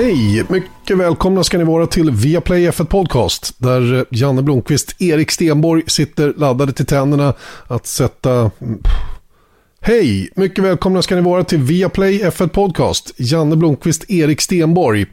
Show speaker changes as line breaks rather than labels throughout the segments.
Hej! Mycket välkomna ska ni vara till Viaplay F1 Podcast. Där eh, Janne Blomqvist, Erik Stenborg sitter laddade till tänderna att sätta mm, Hej! Mycket välkomna ska ni vara till Viaplay F1 Podcast. Janne Blomqvist, Erik Stenborg.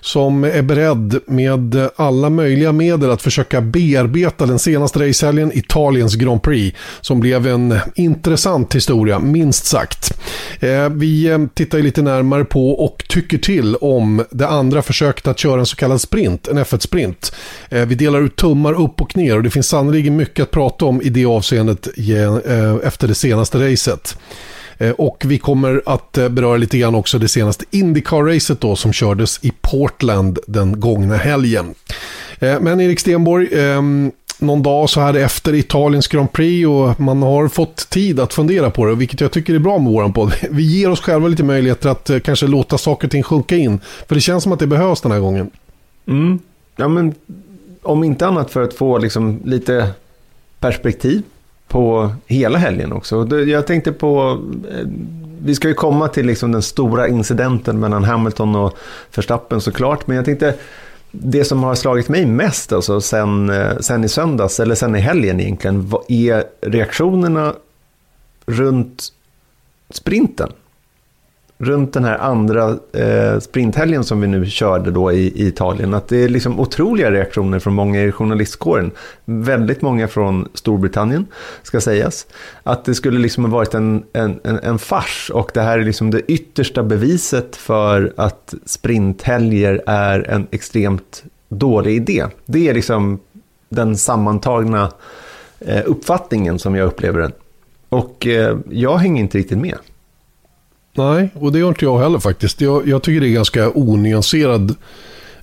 Som är beredd med alla möjliga medel att försöka bearbeta den senaste racehelgen, Italiens Grand Prix. Som blev en intressant historia, minst sagt. Eh, vi eh, tittar lite närmare på och tycker till om det andra försöket att köra en så kallad sprint, en F1-sprint. Eh, vi delar ut tummar upp och ner och det finns sannolikt mycket att prata om i det avseendet efter det senaste racet. Eh, och vi kommer att eh, beröra lite grann också det senaste Indycar-racet då som kördes i Portland den gångna helgen. Eh, men Erik Stenborg, ehm, någon dag så här efter Italiens Grand Prix och man har fått tid att fundera på det, vilket jag tycker är bra med våran podd. Vi ger oss själva lite möjligheter att kanske låta saker och ting sjunka in, för det känns som att det behövs den här gången.
Mm. Ja, men om inte annat för att få liksom lite perspektiv på hela helgen också. Jag tänkte på, eh, vi ska ju komma till liksom den stora incidenten mellan Hamilton och Verstappen såklart, men jag tänkte det som har slagit mig mest alltså sen, eh, sen i söndags, eller sen i helgen egentligen, är reaktionerna runt sprinten runt den här andra eh, sprinthelgen som vi nu körde då i, i, Italien, att det är liksom otroliga reaktioner från många i journalistkåren. Väldigt många från Storbritannien, ska sägas. Att det skulle liksom ha varit en, en, en, en fars och det här är liksom det yttersta beviset för att sprinthelger är en extremt dålig idé. Det är liksom den sammantagna eh, uppfattningen som jag upplever den. Och eh, jag hänger inte riktigt med.
Nej, och det gör inte jag heller faktiskt. Jag, jag tycker det är ganska onyanserad,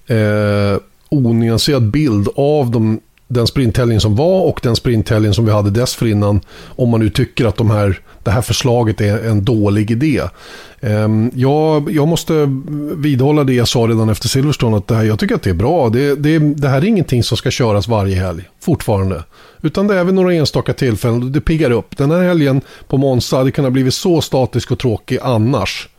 eh, onyanserad bild av de, den sprinthelgen som var och den sprinthelgen som vi hade dessförinnan. Om man nu tycker att de här, det här förslaget är en dålig idé. Ehm, jag, jag måste vidhålla det jag sa redan efter Silverstone. Att det här, jag tycker att det är bra. Det, det, det här är ingenting som ska köras varje helg, fortfarande. Utan det är vid några enstaka tillfällen det piggar upp. Den här helgen på Monza hade kunnat blivit så statisk och tråkig annars.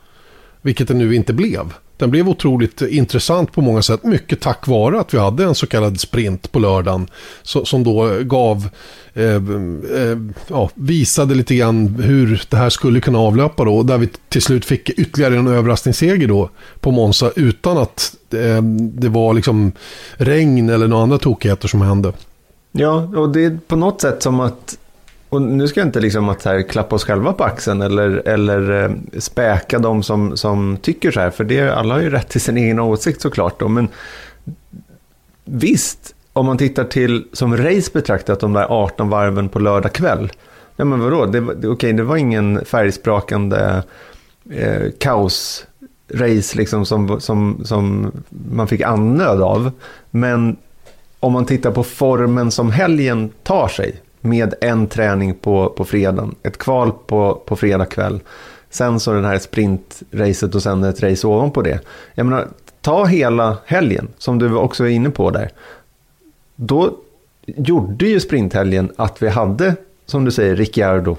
Vilket det nu inte blev. Den blev otroligt intressant på många sätt. Mycket tack vare att vi hade en så kallad sprint på lördagen. som då gav, eh, eh, ja, visade lite grann hur det här skulle kunna avlöpa då. Där vi till slut fick ytterligare en överraskningsseger då på Monza utan att eh, det var liksom regn eller några andra tokigheter som hände.
Ja, och det är på något sätt som att och nu ska jag inte liksom att här klappa oss själva på axeln eller, eller eh, späka de som, som tycker så här, för det, alla har ju rätt till sin egen åsikt såklart. Då, men visst, om man tittar till som race betraktat, de där 18 varven på lördag kväll. Ja men vadå, det, det, okej det var ingen färgsprakande eh, kaos race liksom som, som, som man fick annöd av. Men om man tittar på formen som helgen tar sig med en träning på, på fredagen, ett kval på, på fredag kväll, sen så den här sprintracet och sen ett race ovanpå det. Jag menar, ta hela helgen, som du också är inne på där. Då gjorde ju sprinthelgen att vi hade, som du säger, Ricciardo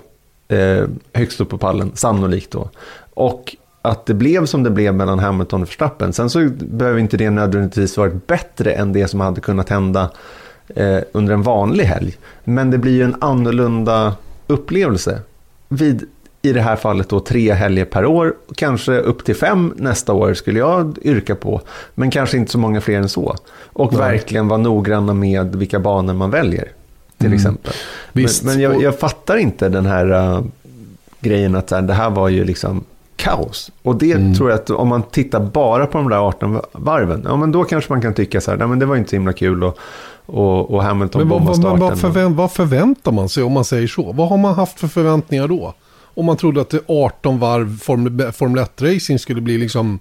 eh, högst upp på pallen, sannolikt då. Och att det blev som det blev mellan Hamilton och Verstappen. Sen så behöver inte det nödvändigtvis varit bättre än det som hade kunnat hända eh, under en vanlig helg. Men det blir ju en annorlunda upplevelse. Vid, i det här fallet då, tre helger per år. Kanske upp till fem nästa år skulle jag yrka på. Men kanske inte så många fler än så. Och Nej. verkligen vara noggranna med vilka banor man väljer. Till mm. exempel. Visst. Men, men jag, jag, fattar inte den här uh, grejen att här, det här var ju liksom kaos. Och det mm. tror jag att om man tittar bara på de där 18 varven, ja men då kanske man kan tycka så här, nej men det var inte så himla kul och, och, och Hamilton bombade starten.
Vad, förvänt, vad förväntar man sig om man säger så? Vad har man haft för förväntningar då? Om man trodde att det 18 varv Formel, Formel 1-racing skulle bli liksom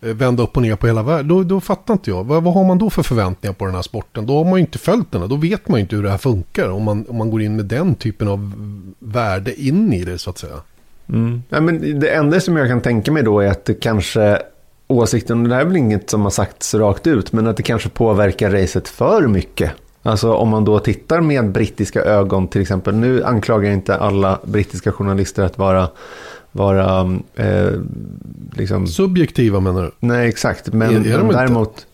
eh, vända upp och ner på hela världen. Då, då fattar inte jag. Vad, vad, har man då för förväntningar på den här sporten? Då har man ju inte följt den. Då vet man ju inte hur det här funkar. Om man, om man går in med den typen av värde in i det så att säga.
Mm. Ja, men det enda som jag kan tänka mig då är att det kanske åsikten, det här är väl inget som har sagts rakt ut, men att det kanske påverkar racet för mycket. Alltså om man då tittar med brittiska ögon till exempel. Nu anklagar jag inte alla brittiska journalister att vara, vara eh, liksom...
Subjektiva menar du?
Nej, exakt. Men,
Är- är
men
inte?
däremot... Nej,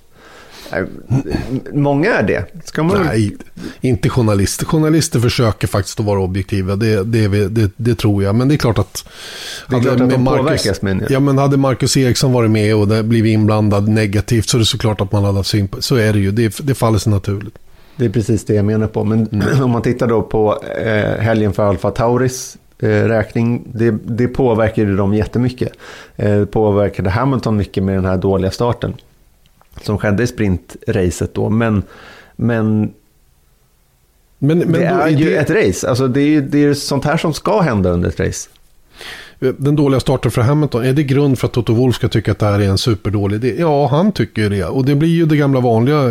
Många är det. Ska man...
Nej, inte journalister. Journalister försöker faktiskt att vara objektiva. Det, det, det, det tror jag. Men det är klart att...
Det är klart
hade
att de
med
påverkas, jag.
Ja, men hade Marcus Eriksson varit med och det blivit inblandad negativt så är det såklart att man hade haft syn på. Så är det ju. Det, det faller sig naturligt.
Det är precis det jag menar på. Men
Mm.
om man tittar då på eh, helgen för Alfa Tauris eh, räkning, det, det påverkade dem jättemycket. Eh, det påverkade Hamilton mycket med den här dåliga starten som skedde i sprintracet då. Men, men,
Men, men
det är
är
ju
det-
ett race. Alltså det är ju det är sånt här som ska hända under ett race.
Den dåliga starten för Hamilton, är det grund för att Toto Wolff ska tycka att det här är en superdålig idé? Ja, han tycker det. Och det blir ju det gamla vanliga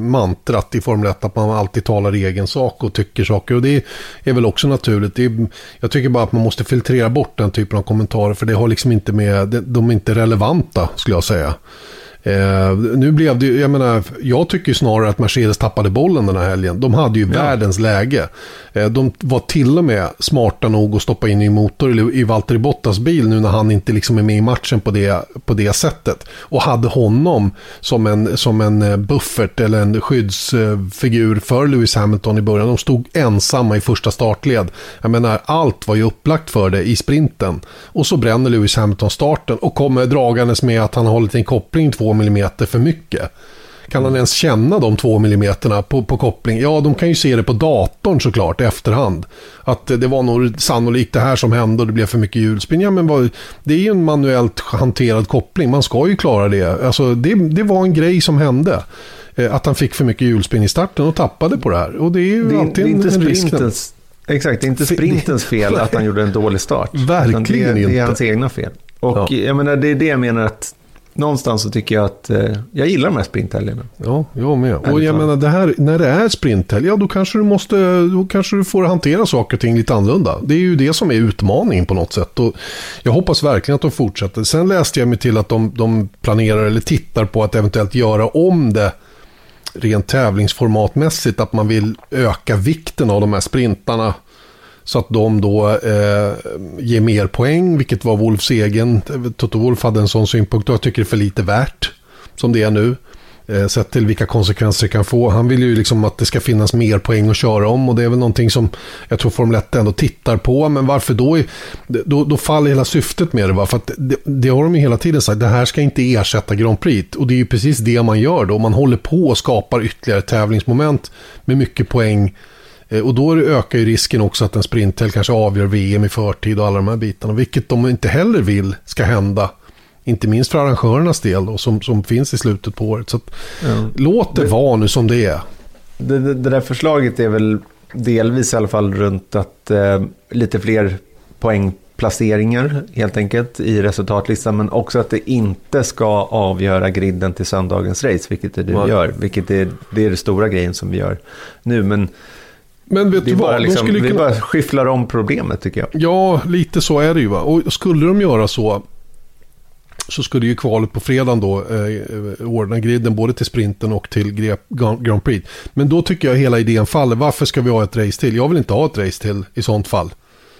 mantrat i Formel 1 att man alltid talar egen sak och tycker saker. Och det är väl också naturligt. Är, jag tycker bara att man måste filtrera bort den typen av kommentarer för det har liksom inte med, de är inte relevanta skulle jag säga. Eh, nu blev det ju- jag menar, jag tycker snarare att Mercedes tappade bollen den här helgen. De hade ju världens läge. Eh, de var till och med smarta nog att stoppa in i motor i Valtteri Bottas bil nu när han inte liksom är med i matchen på det, på det sättet. Och hade honom som en, som en eh, buffert eller en skyddsfigur för Lewis Hamilton i början. De stod ensamma i första startled. Jag menar, allt var ju upplagt för det i sprinten. Och så bränner Lewis Hamilton starten och kommer dragandes med att han har hållit en koppling 2 mm för mycket. Kan han ens känna de två millimeterna på, på koppling? Ja, de kan ju se det på datorn såklart i efterhand. Att det var nog sannolikt det här som hände och det blev för mycket hjulspinn. Ja, men vad, det är ju en manuellt hanterad koppling. Man ska ju klara det. Alltså, det, det var en grej som hände. Eh, Att han fick för mycket hjulspinn i starten och tappade på det här. Och det är ju
Det
alltid
det är inte
en risk.
sprintens, exakt, det är inte sprintens fel att han gjorde en dålig start.
Verkligen
det, Det
inte.
är hans egna fel. Och
Ja.
jag menar, det är det jag menar att någonstans så tycker jag att eh, jag gillar de här sprinthelgerna.
Ja, jag med. Och jag menar, det här, när det är sprinthelg, ja då kanske du måste, då kanske du får hantera saker och ting lite annorlunda. Det är ju det som är utmaningen på något sätt. Och jag hoppas verkligen att de fortsätter. Sen läste jag mig till att de, de planerar eller tittar på att eventuellt göra om det rent tävlingsformatmässigt. Att man vill öka vikten av de här sprintarna. Så att de då eh, ger mer poäng, vilket var Wolfs egen. Toto Wolf hade en sån synpunkt och jag tycker det är för lite värt som det är nu. Eh, sett till vilka konsekvenser det kan få. Han vill ju liksom att det ska finnas mer poäng att köra om och det är väl någonting som jag tror Formel 1 ändå tittar på. Men varför då? Då, då faller hela syftet med det. Va? För att det, det har de ju hela tiden sagt, det här ska inte ersätta Grand Prix. Och det är ju precis det man gör då. Man håller på och skapar ytterligare tävlingsmoment med mycket poäng. Eh, Och då ökar ju risken också att en sprintel kanske avgör VM i förtid och alla de här bitarna. Vilket de inte heller vill ska hända. Inte minst för arrangörernas del då, som, som finns i slutet på året. Så att, låt det vara nu som det är.
Det, det, det där förslaget är väl delvis i alla fall runt att eh, lite fler poängplaceringar helt enkelt i resultatlistan. Men också att det inte ska avgöra griden till söndagens race, vilket det
Nej.
vi gör. Vilket är, det är det stora grejen som vi gör nu. Men
Men vet du vad?
bara,
de
liksom,
skulle
vi
kunna...
bara skifflar om problemet tycker jag.
Ja, lite så är det ju. Va? Och skulle de göra så så skulle ju kvalet på fredagen då eh, ordna griden både till sprinten och till Grand Prix. Men då tycker jag hela idén faller. Varför ska vi ha ett race till? Jag vill inte ha ett race till i sånt fall.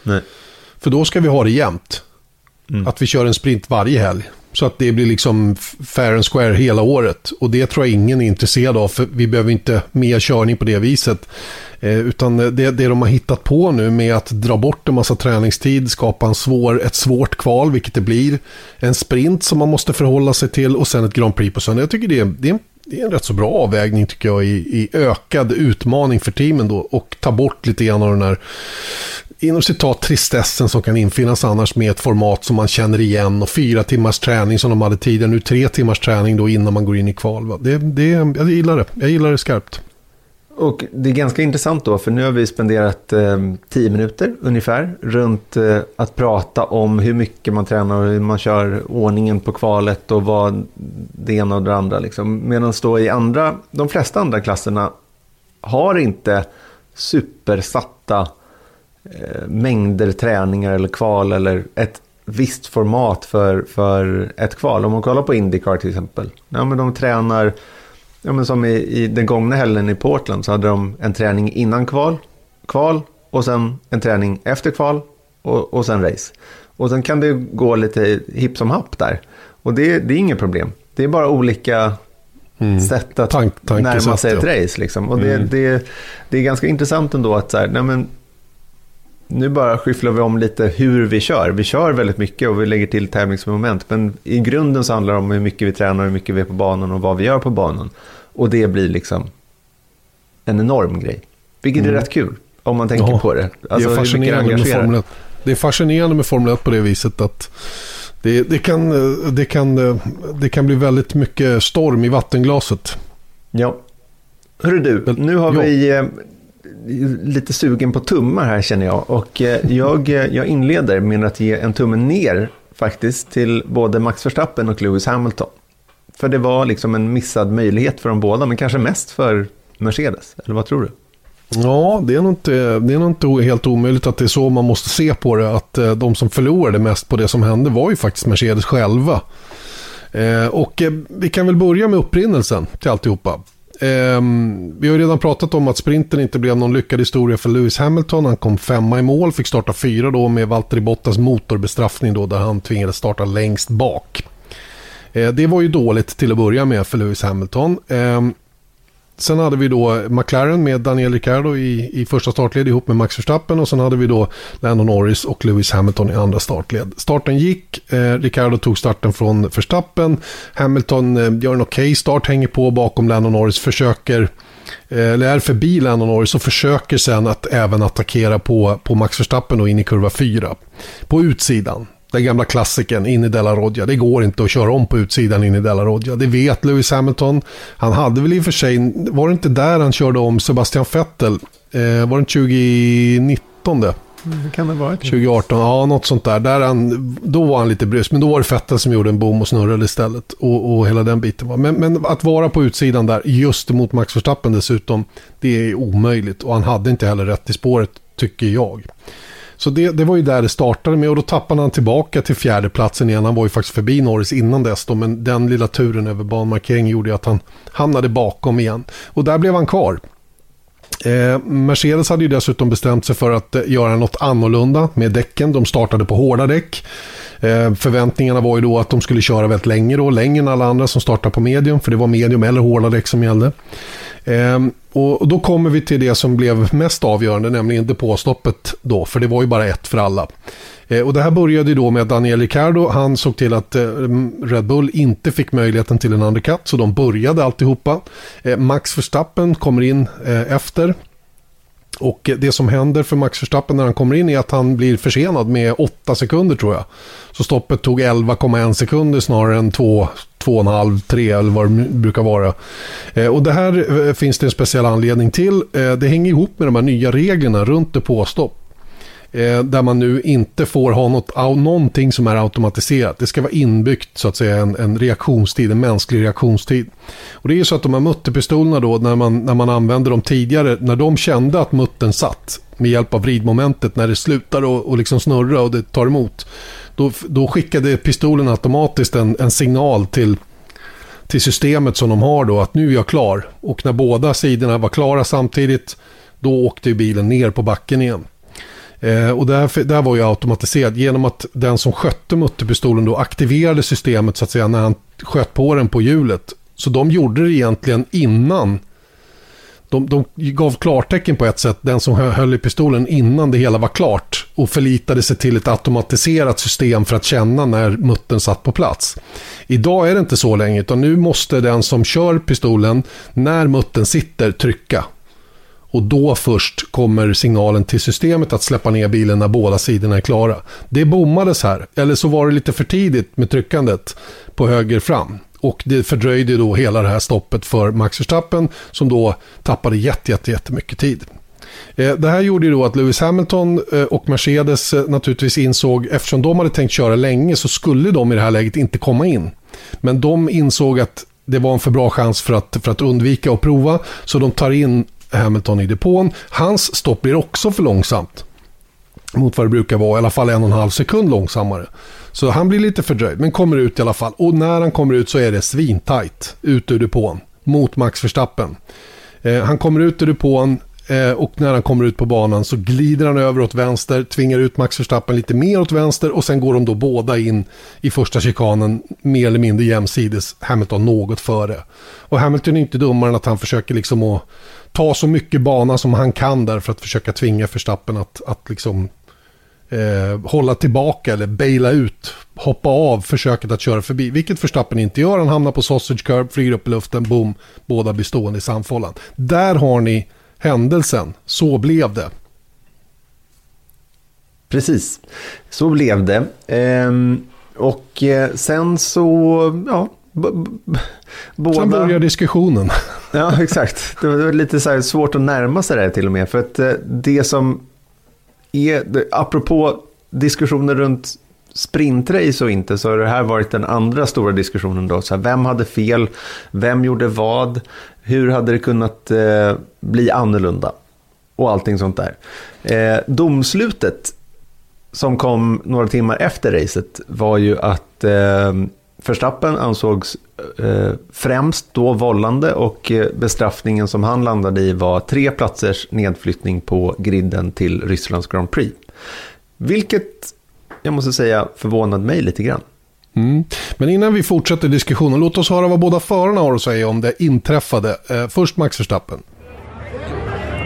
Nej.
För då ska vi ha det jämnt.
Mm.
Att vi kör en sprint varje helg. Så att det blir liksom fair and square hela året. Och det tror jag ingen är intresserad av. För vi behöver inte mer körning på det viset. Eh, utan det, det de har hittat på nu med att dra bort en massa träningstid, skapa en svår, ett svårt kval, vilket det blir. En sprint som man måste förhålla sig till och sen ett Grand Prix på söndag. Jag tycker det är, det är, en, det är en rätt så bra avvägning tycker jag i, i ökad utmaning för teamen då. Och ta bort lite grann av den här inom citat tristessen som kan infinnas annars med ett format som man känner igen och fyra timmars träning som de hade tidigare. Nu tre timmars träning då innan man går in i kval. Det, det, jag gillar det. Jag gillar det skarpt.
Och det är ganska intressant då, för nu har vi spenderat eh, tio minuter ungefär runt eh, att prata om hur mycket man tränar och hur man kör ordningen på kvalet och vad det ena och det andra. Liksom. Medan då i andra, de flesta andra klasserna har inte supersatta eh, mängder träningar eller kval eller ett visst format för, för ett kval. Om man kollar på Indycar till exempel. Ja, men de tränar Ja, men som i, i den gångna helgen i Portland så hade de en träning innan kval, kval och sen en träning efter kval och, och sen race. Och sen kan det gå lite hipp som happ där. Och det, det är inget problem. Det är bara olika mm. sätt att Tank, närma sig ett race. Liksom. Och det, mm. det, det är ganska intressant ändå att så här, nej men, nu bara skyfflar vi om lite hur vi kör. Vi kör väldigt mycket och vi lägger till tävlingsmoment. Men i grunden så handlar det om hur mycket vi tränar, hur mycket vi är på banan och vad vi gör på banan. Och det blir liksom en enorm grej. Vilket mm. är rätt kul om man tänker ja, på det.
Alltså, det, är fascinerande med Formel 1. det är fascinerande med Formel 1 på det viset att det, det, kan, det, kan, det kan bli väldigt mycket storm i vattenglaset.
Ja. Hörru du, nu har ja. vi eh, lite sugen på tummar här känner jag. Och eh, jag, eh, jag inleder med att ge en tumme ner faktiskt till både Max Verstappen och Lewis Hamilton. För det var liksom en missad möjlighet för de båda, men kanske mest för Mercedes. Eller vad tror du?
Ja, det är, nog inte, det är nog inte helt omöjligt att det är så man måste se på det. Att eh, de som förlorade mest på det som hände var ju faktiskt Mercedes själva. Eh, och eh, vi kan väl börja med upprinnelsen till alltihopa. Ehm, vi har ju redan pratat om att sprinten inte blev någon lyckad historia för Lewis Hamilton. Han kom femma i mål, fick starta fyra då med Valtteri Bottas motorbestraffning då där han tvingades starta längst bak. Ehm, det var ju dåligt till att börja med för Lewis Hamilton. Ehm, Sen hade vi då McLaren med Daniel Ricciardo i, i första startled ihop med Max Verstappen och sen hade vi då Lando Norris och Lewis Hamilton i andra startled. Starten gick, eh, Ricciardo tog starten från Verstappen, Hamilton eh, gör en okej okay start, hänger på bakom Lando Norris, försöker eh, eller är förbi Lando Norris och försöker sen att även attackera på, på Max Verstappen och in i kurva 4. På utsidan. Den gamla klassiken in i Della Rodja. Det går inte att köra om på utsidan in i Della Rodja. Det vet Lewis Hamilton. Han hade väl i och för sig, var det inte där han körde om Sebastian Vettel? Eh, var det 2019? Det?
Mm, kan det vara.
2018, ja något sånt där. där han, då var han lite brysk, men då var det Vettel som gjorde en bom och snurrade istället. Och, och hela den biten. Var. Men, men att vara på utsidan där, just mot Max Verstappen dessutom, det är omöjligt. Och han hade inte heller rätt i spåret, tycker jag. Så det, det var ju där det startade med och då tappade han tillbaka till fjärdeplatsen igen. Han var ju faktiskt förbi Norris innan dess då, men den lilla turen över banmarkering gjorde att han hamnade bakom igen. Och där blev han kvar. Eh, Mercedes hade ju dessutom bestämt sig för att eh, göra något annorlunda med däcken. De startade på hårda däck. Eh, förväntningarna var ju då att de skulle köra väldigt länge då, längre än alla andra som startar på medium, för det var medium eller hårda däck som gällde. Ehm, och då kommer vi till det som blev mest avgörande, nämligen depåstoppet då, för det var ju bara ett för alla. Eh, och det här började ju då med att Daniel Ricciardo, han såg till att eh, Red Bull inte fick möjligheten till en undercut, så de började alltihopa. Max Verstappen kommer in efter och det som händer för Max Verstappen när han kommer in är att han blir försenad med 8 sekunder tror jag. Så stoppet tog 11,1 sekunder snarare än 2, 2,5, 3 eller vad det brukar vara. Eh, och det här eh, finns det en speciell anledning till. Eh, det hänger ihop med de här nya reglerna runt depåstopp. Eh, där man nu inte får ha något, någonting som är automatiserat. Det ska vara inbyggt så att säga en, en reaktionstid, en mänsklig reaktionstid. Och det är ju så att de här mutterpistolerna då när man, när man använde dem tidigare, när de kände att muttern satt med hjälp av vridmomentet när det slutar och, och liksom snurra och det tar emot. Då, då skickade pistolen automatiskt en, en signal till till systemet som de har då att nu är jag klar. Och när båda sidorna var klara samtidigt då åkte bilen ner på backen igen. Eh, och där, där var ju automatiserat genom att den som skötte mutterpistolen då aktiverade systemet så att säga när han sköt på den på hjulet. Så de gjorde det egentligen innan. De, de gav klartecken på ett sätt, den som höll i pistolen innan det hela var klart. Och förlitade sig till ett automatiserat system för att känna när muttern satt på plats. Idag är det inte så länge, utan nu måste den som kör pistolen, när muttern sitter, trycka. Och då först kommer signalen till systemet att släppa ner bilen när båda sidorna är klara. Det bommades här, eller så var det lite för tidigt med tryckandet på höger fram. Och det fördröjde då hela det här stoppet för Max Verstappen som då tappade jätte, jätte, jättemycket tid. Eh, det här gjorde ju då att Lewis Hamilton eh, och Mercedes eh, naturligtvis insåg, eftersom de hade tänkt köra länge så skulle de i det här läget inte komma in. Men de insåg att det var en för bra chans för att, för att undvika att prova, så de tar in Hamilton i depån. Hans stopp blir också för långsamt. Mot vad det brukar vara, i alla fall en och en halv sekund långsammare. Så han blir lite fördröjd, men kommer ut i alla fall. Och när han kommer ut så är det svintajt ut ur depån. Mot Max Verstappen. Eh, han kommer ut ur depån. Eh, och när han kommer ut på banan så glider han över åt vänster, tvingar ut Max Verstappen lite mer åt vänster och sen går de då båda in i första chikanen mer eller mindre jämsides. Hamilton något före. Och Hamilton är inte dummare än att han försöker liksom att ta så mycket bana som han kan där för att försöka tvinga Verstappen att, att liksom eh, hålla tillbaka eller baila ut, hoppa av försöket att köra förbi. Vilket Verstappen inte gör. Han hamnar på sausage curb, flyger upp i luften, boom, båda blir stående i sandfållan. Där har ni händelsen. Så blev det.
Precis, så blev det. Ehm, och eh, sen så, ja,
båda... Sen börjar diskussionen.
ja, exakt. Det var lite så svårt att närma sig det till och med. För att eh, det som är, apropå diskussioner runt sprintrace och inte, så har det här varit den andra stora diskussionen då. Så här, vem hade fel? Vem gjorde vad? Hur hade det kunnat eh, bli annorlunda? Och allting sånt där. Eh, domslutet som kom några timmar efter racet var ju att eh, Verstappen ansågs eh, främst då vållande och eh, bestraffningen som han landade i var tre platsers nedflyttning på griden till Rysslands Grand Prix. Vilket jag måste säga förvånade mig lite grann.
Mm. Men innan vi fortsätter diskussionen, låt oss höra vad båda förarna har att säga om det inträffade. Eh, först Max Verstappen.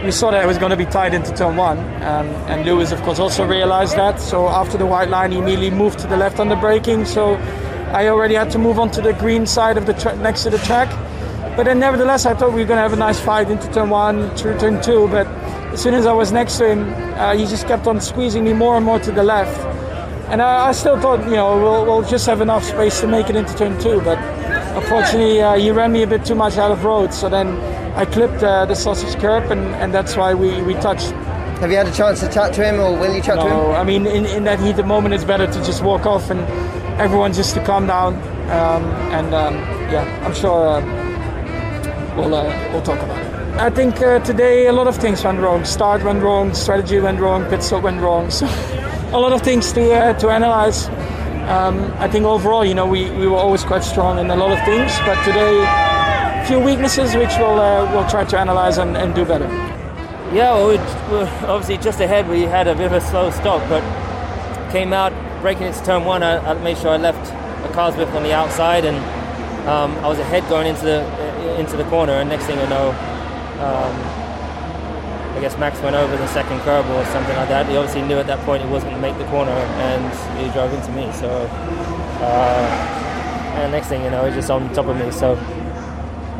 we saw that it was going to be tied into turn one, um, and Lewis, of course, also realized that. So after the white line, he immediately moved to the left on the braking. So I already had to move on to the green side of the tra- next to the track. But then, nevertheless, I thought we were going to have a nice fight into turn one, through turn two. But as soon as I was next to him, uh, he just kept on squeezing me more and more to the left. And I, I still thought, you know, we'll, we'll, just have enough space to make it into turn two. But unfortunately, uh, he ran me a bit too much out of road. So then I clipped uh, the sausage curb, and, and that's why we, we touched.
Have you had a chance to chat to him, or will you chat
no,
to him?
I mean, in, in that heated moment, it's better to just walk off and everyone just to calm down. Um, and um, yeah, I'm sure uh, we'll, uh, we'll talk about it. I think uh, today a lot of things went wrong. Start went wrong, strategy went wrong, pit stop went wrong. So a lot of things to uh, to analyze. Um, I think overall, you know, we, we were always quite strong in a lot of things, but today a few weaknesses which we'll uh, we'll try to analyze and, and do better.
Yeah, well, we're obviously just ahead. We had a bit of a slow stop, but came out braking into turn one. I, I made sure I left a car's whip on the outside, and um, I was ahead going into the into the corner. And next thing I know, um, I guess Max went over the second curb or something like that. He obviously knew at that point he wasn't going to make the corner, and he drove into me. So, uh, and next thing you know, he's just on top of me. So,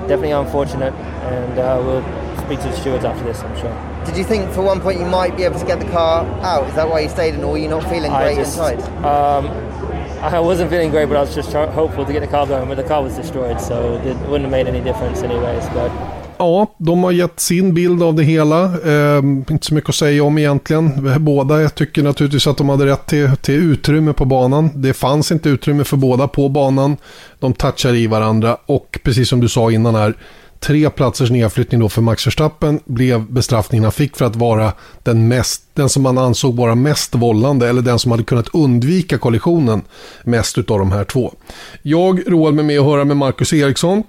definitely unfortunate, and uh, we'll speak to the stewards after this, I'm sure.
Did you think for one point you might be able to get the car out? Is that why you stayed in, or were you not feeling great just, inside?
Um, I wasn't feeling great, but I was just hopeful to get the car going, but the car was destroyed, so it wouldn't have made any difference anyways. But
Ja, de har gett sin bild av det hela. Eh, inte så mycket att säga om egentligen. Båda tycker naturligtvis att de hade rätt till, till utrymme på banan. Det fanns inte utrymme för båda på banan. De touchar i varandra och precis som du sa innan här, tre platsers nedflyttning då för Max Verstappen blev bestraffningen han fick för att vara den, mest, den som man ansåg vara mest vållande eller den som hade kunnat undvika kollisionen mest av de här två. Jag roade mig med att höra med Marcus Eriksson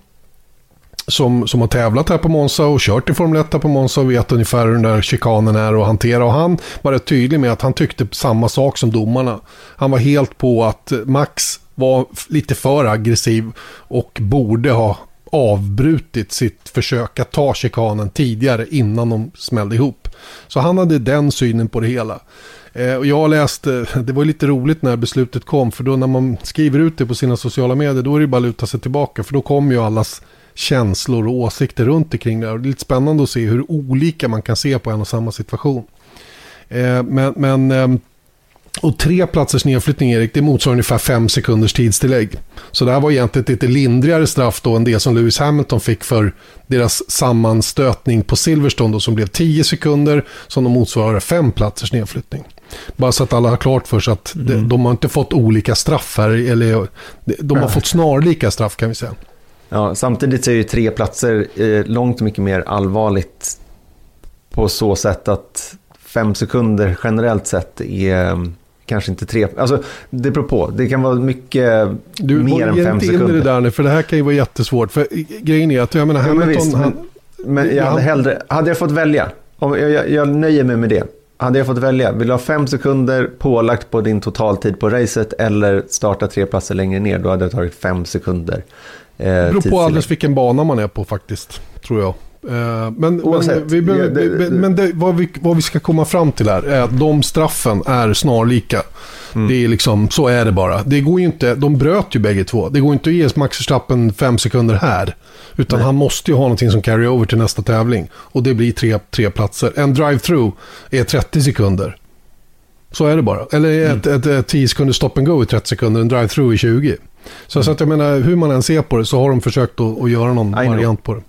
som, som har tävlat här på Monza och kört i Formel 1 här på Monza och vet ungefär hur den där chikanen är att hantera. Och han var rätt tydlig med att han tyckte samma sak som domarna. Han var helt på att Max var lite för aggressiv och borde ha avbrutit sitt försök att ta chikanen tidigare innan de smällde ihop. Så han hade den synen på det hela. Eh, och jag läste, eh, det var lite roligt när beslutet kom, för då när man skriver ut det på sina sociala medier, då är det bara att luta sig tillbaka, för då kommer ju allas känslor och åsikter runt omkring det. Och det är lite spännande att se hur olika man kan se på en och samma situation. Eh, men, men ehm, och tre platsers nedflyttning, Erik, det motsvarar ungefär fem sekunders tidstillägg. Så det här var egentligen ett lite lindrigare straff då än det som Lewis Hamilton fick för deras sammanstötning på Silverstone då, som blev tio sekunder som de motsvarar fem platsers nedflyttning. Bara så att alla har klart för sig att mm. de, de, har inte fått olika straff här, eller de har fått snarlika straff kan vi säga.
Ja, samtidigt så är ju tre platser eh, långt mycket mer allvarligt på så sätt att fem sekunder generellt sett är kanske inte tre, alltså det beror på. Det kan vara mycket du, mer än fem sekunder. Du
inte in i det där nu, för det här kan ju vara jättesvårt. För grejen är att, jag menar,
Hamilton... Ja, men, visst, men, men jag hade hellre, hade jag fått välja, om jag, jag, jag nöjer mig med det. Hade jag fått välja, vill du ha fem sekunder pålagt på din totaltid på racet eller starta tre platser längre ner, då hade jag tagit fem sekunder.
Eh, det beror på alldeles vilken bana man är på faktiskt, tror jag. Eh, men, Oavsett, men, vi det, det, men det, vad, vi, vad vi ska komma fram till här är att de straffen är snarlika. Mm. Det är liksom, så är det bara. Det går inte, de bröt ju bägge två. Det går inte att ge Max Verstappen fem sekunder här. Utan Nej. han måste ju ha någonting som carry over till nästa tävling. Och det blir tre, tre platser. En drive-through är 30 sekunder. Så är det bara. Eller mm. ett, ett, ett 10 sekunder stop and go i 30 sekunder, en drive-through i 20. Så, mm. så att jag menar, hur man än ser på det så har de försökt att, att göra någon variant på det.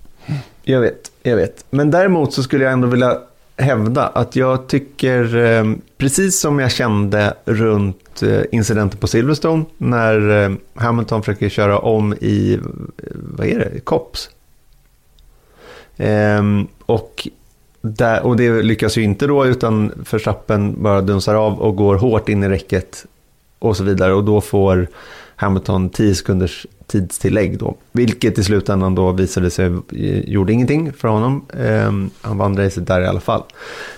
Jag vet, jag vet. Men däremot så skulle jag ändå vilja hävda att jag tycker, eh, precis som jag kände runt eh, incidenten på Silverstone, när eh, Hamilton försöker köra om i, eh, vad är det, Cops. Ehm, och, där, och det lyckas ju inte då, utan Verstappen bara dunsar av och går hårt in i räcket och så vidare. Och då får Hamilton 10 sekunders tidstillägg då. Vilket i slutändan då visade sig eh, gjorde ingenting för honom. Eh, han vann racet där i alla fall.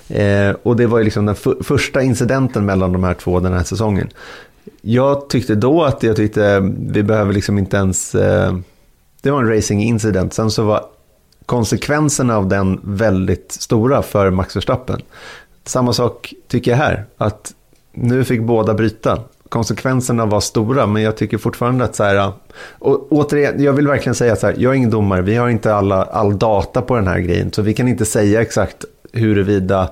Eh, och det var ju liksom den första incidenten mellan de här två den här säsongen. Jag tyckte då att jag tyckte eh, vi behöver liksom inte ens... Eh, det var en racing incident. Sen så var konsekvenserna av den väldigt stora för Max Verstappen. Samma sak tycker jag här, att nu fick båda bryta konsekvenserna var stora, men jag tycker fortfarande att så här, äh, och återigen, jag vill verkligen säga så här, jag är ingen domare, vi har inte alla, all data på den här grejen, så vi kan inte säga exakt huruvida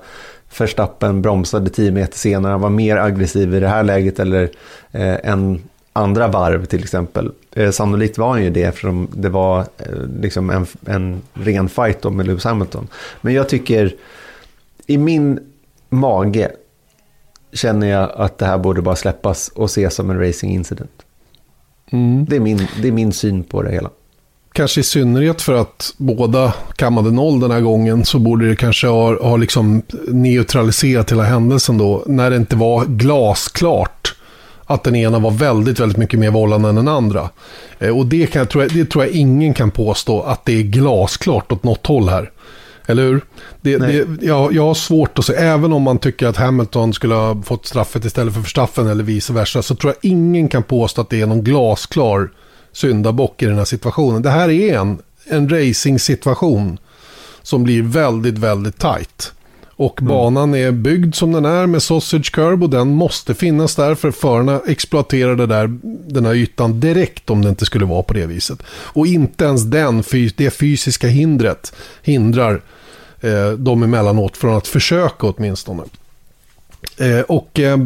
Verstappen bromsade 10 meter senare, han var mer aggressiv i det här läget eller eh, än andra varv till exempel. Eh, sannolikt var han ju det eftersom det var eh, liksom en, en ren fight då med Lewis Hamilton. Men jag tycker, i min mage känner jag att det här borde bara släppas och ses som en racing incident. Mm. Det, är min, det är min syn på det hela.
Kanske i synnerhet för att båda kammade noll den här gången så borde det kanske ha, ha liksom neutraliserat hela händelsen då. När det inte var glasklart att den ena var väldigt, väldigt mycket mer vållande än den andra. Eh, och det, kan jag, det tror jag ingen kan påstå att det är glasklart åt något håll här. Eller hur? Det, det, jag, jag har svårt att se, även om man tycker att Hamilton skulle ha fått straffet istället för Verstappen eller vice versa, så tror jag ingen kan påstå att det är någon glasklar syndabock i den här situationen. Det här är en, en racing-situation som blir väldigt, väldigt tight. Och mm. banan är byggd som den är med sausage curb och den måste finnas där för förarna exploaterar det där, den här ytan direkt om det inte skulle vara på det viset. Och inte ens den, det fysiska hindret hindrar eh, dem emellanåt från att försöka åtminstone. Eh, och eh,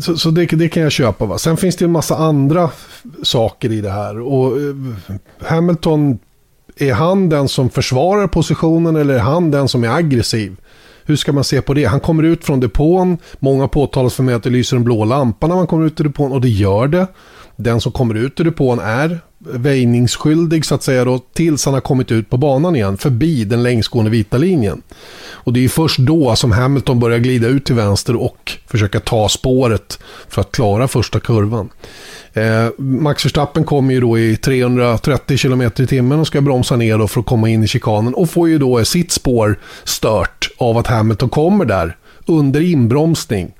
så, så det, det, kan jag köpa. Va? Sen finns det en massa andra saker i det här. Och eh, Hamilton, är han den som försvarar positionen eller är han den som är aggressiv? Hur ska man se på det? Han kommer ut från depån. Många påtalas för mig att det lyser en blå lampa när man kommer ut ur depån och det gör det. Den som kommer ut ur depån är väjningsskyldig så att säga då tills han har kommit ut på banan igen förbi den längsgående vita linjen. Och det är först då som Hamilton börjar glida ut till vänster och försöka ta spåret för att klara första kurvan. Eh, Max Verstappen kommer ju då i 330 km i timmen och ska bromsa ner då för att komma in i chikanen och får ju då sitt spår stört av att Hamilton kommer där under inbromsning.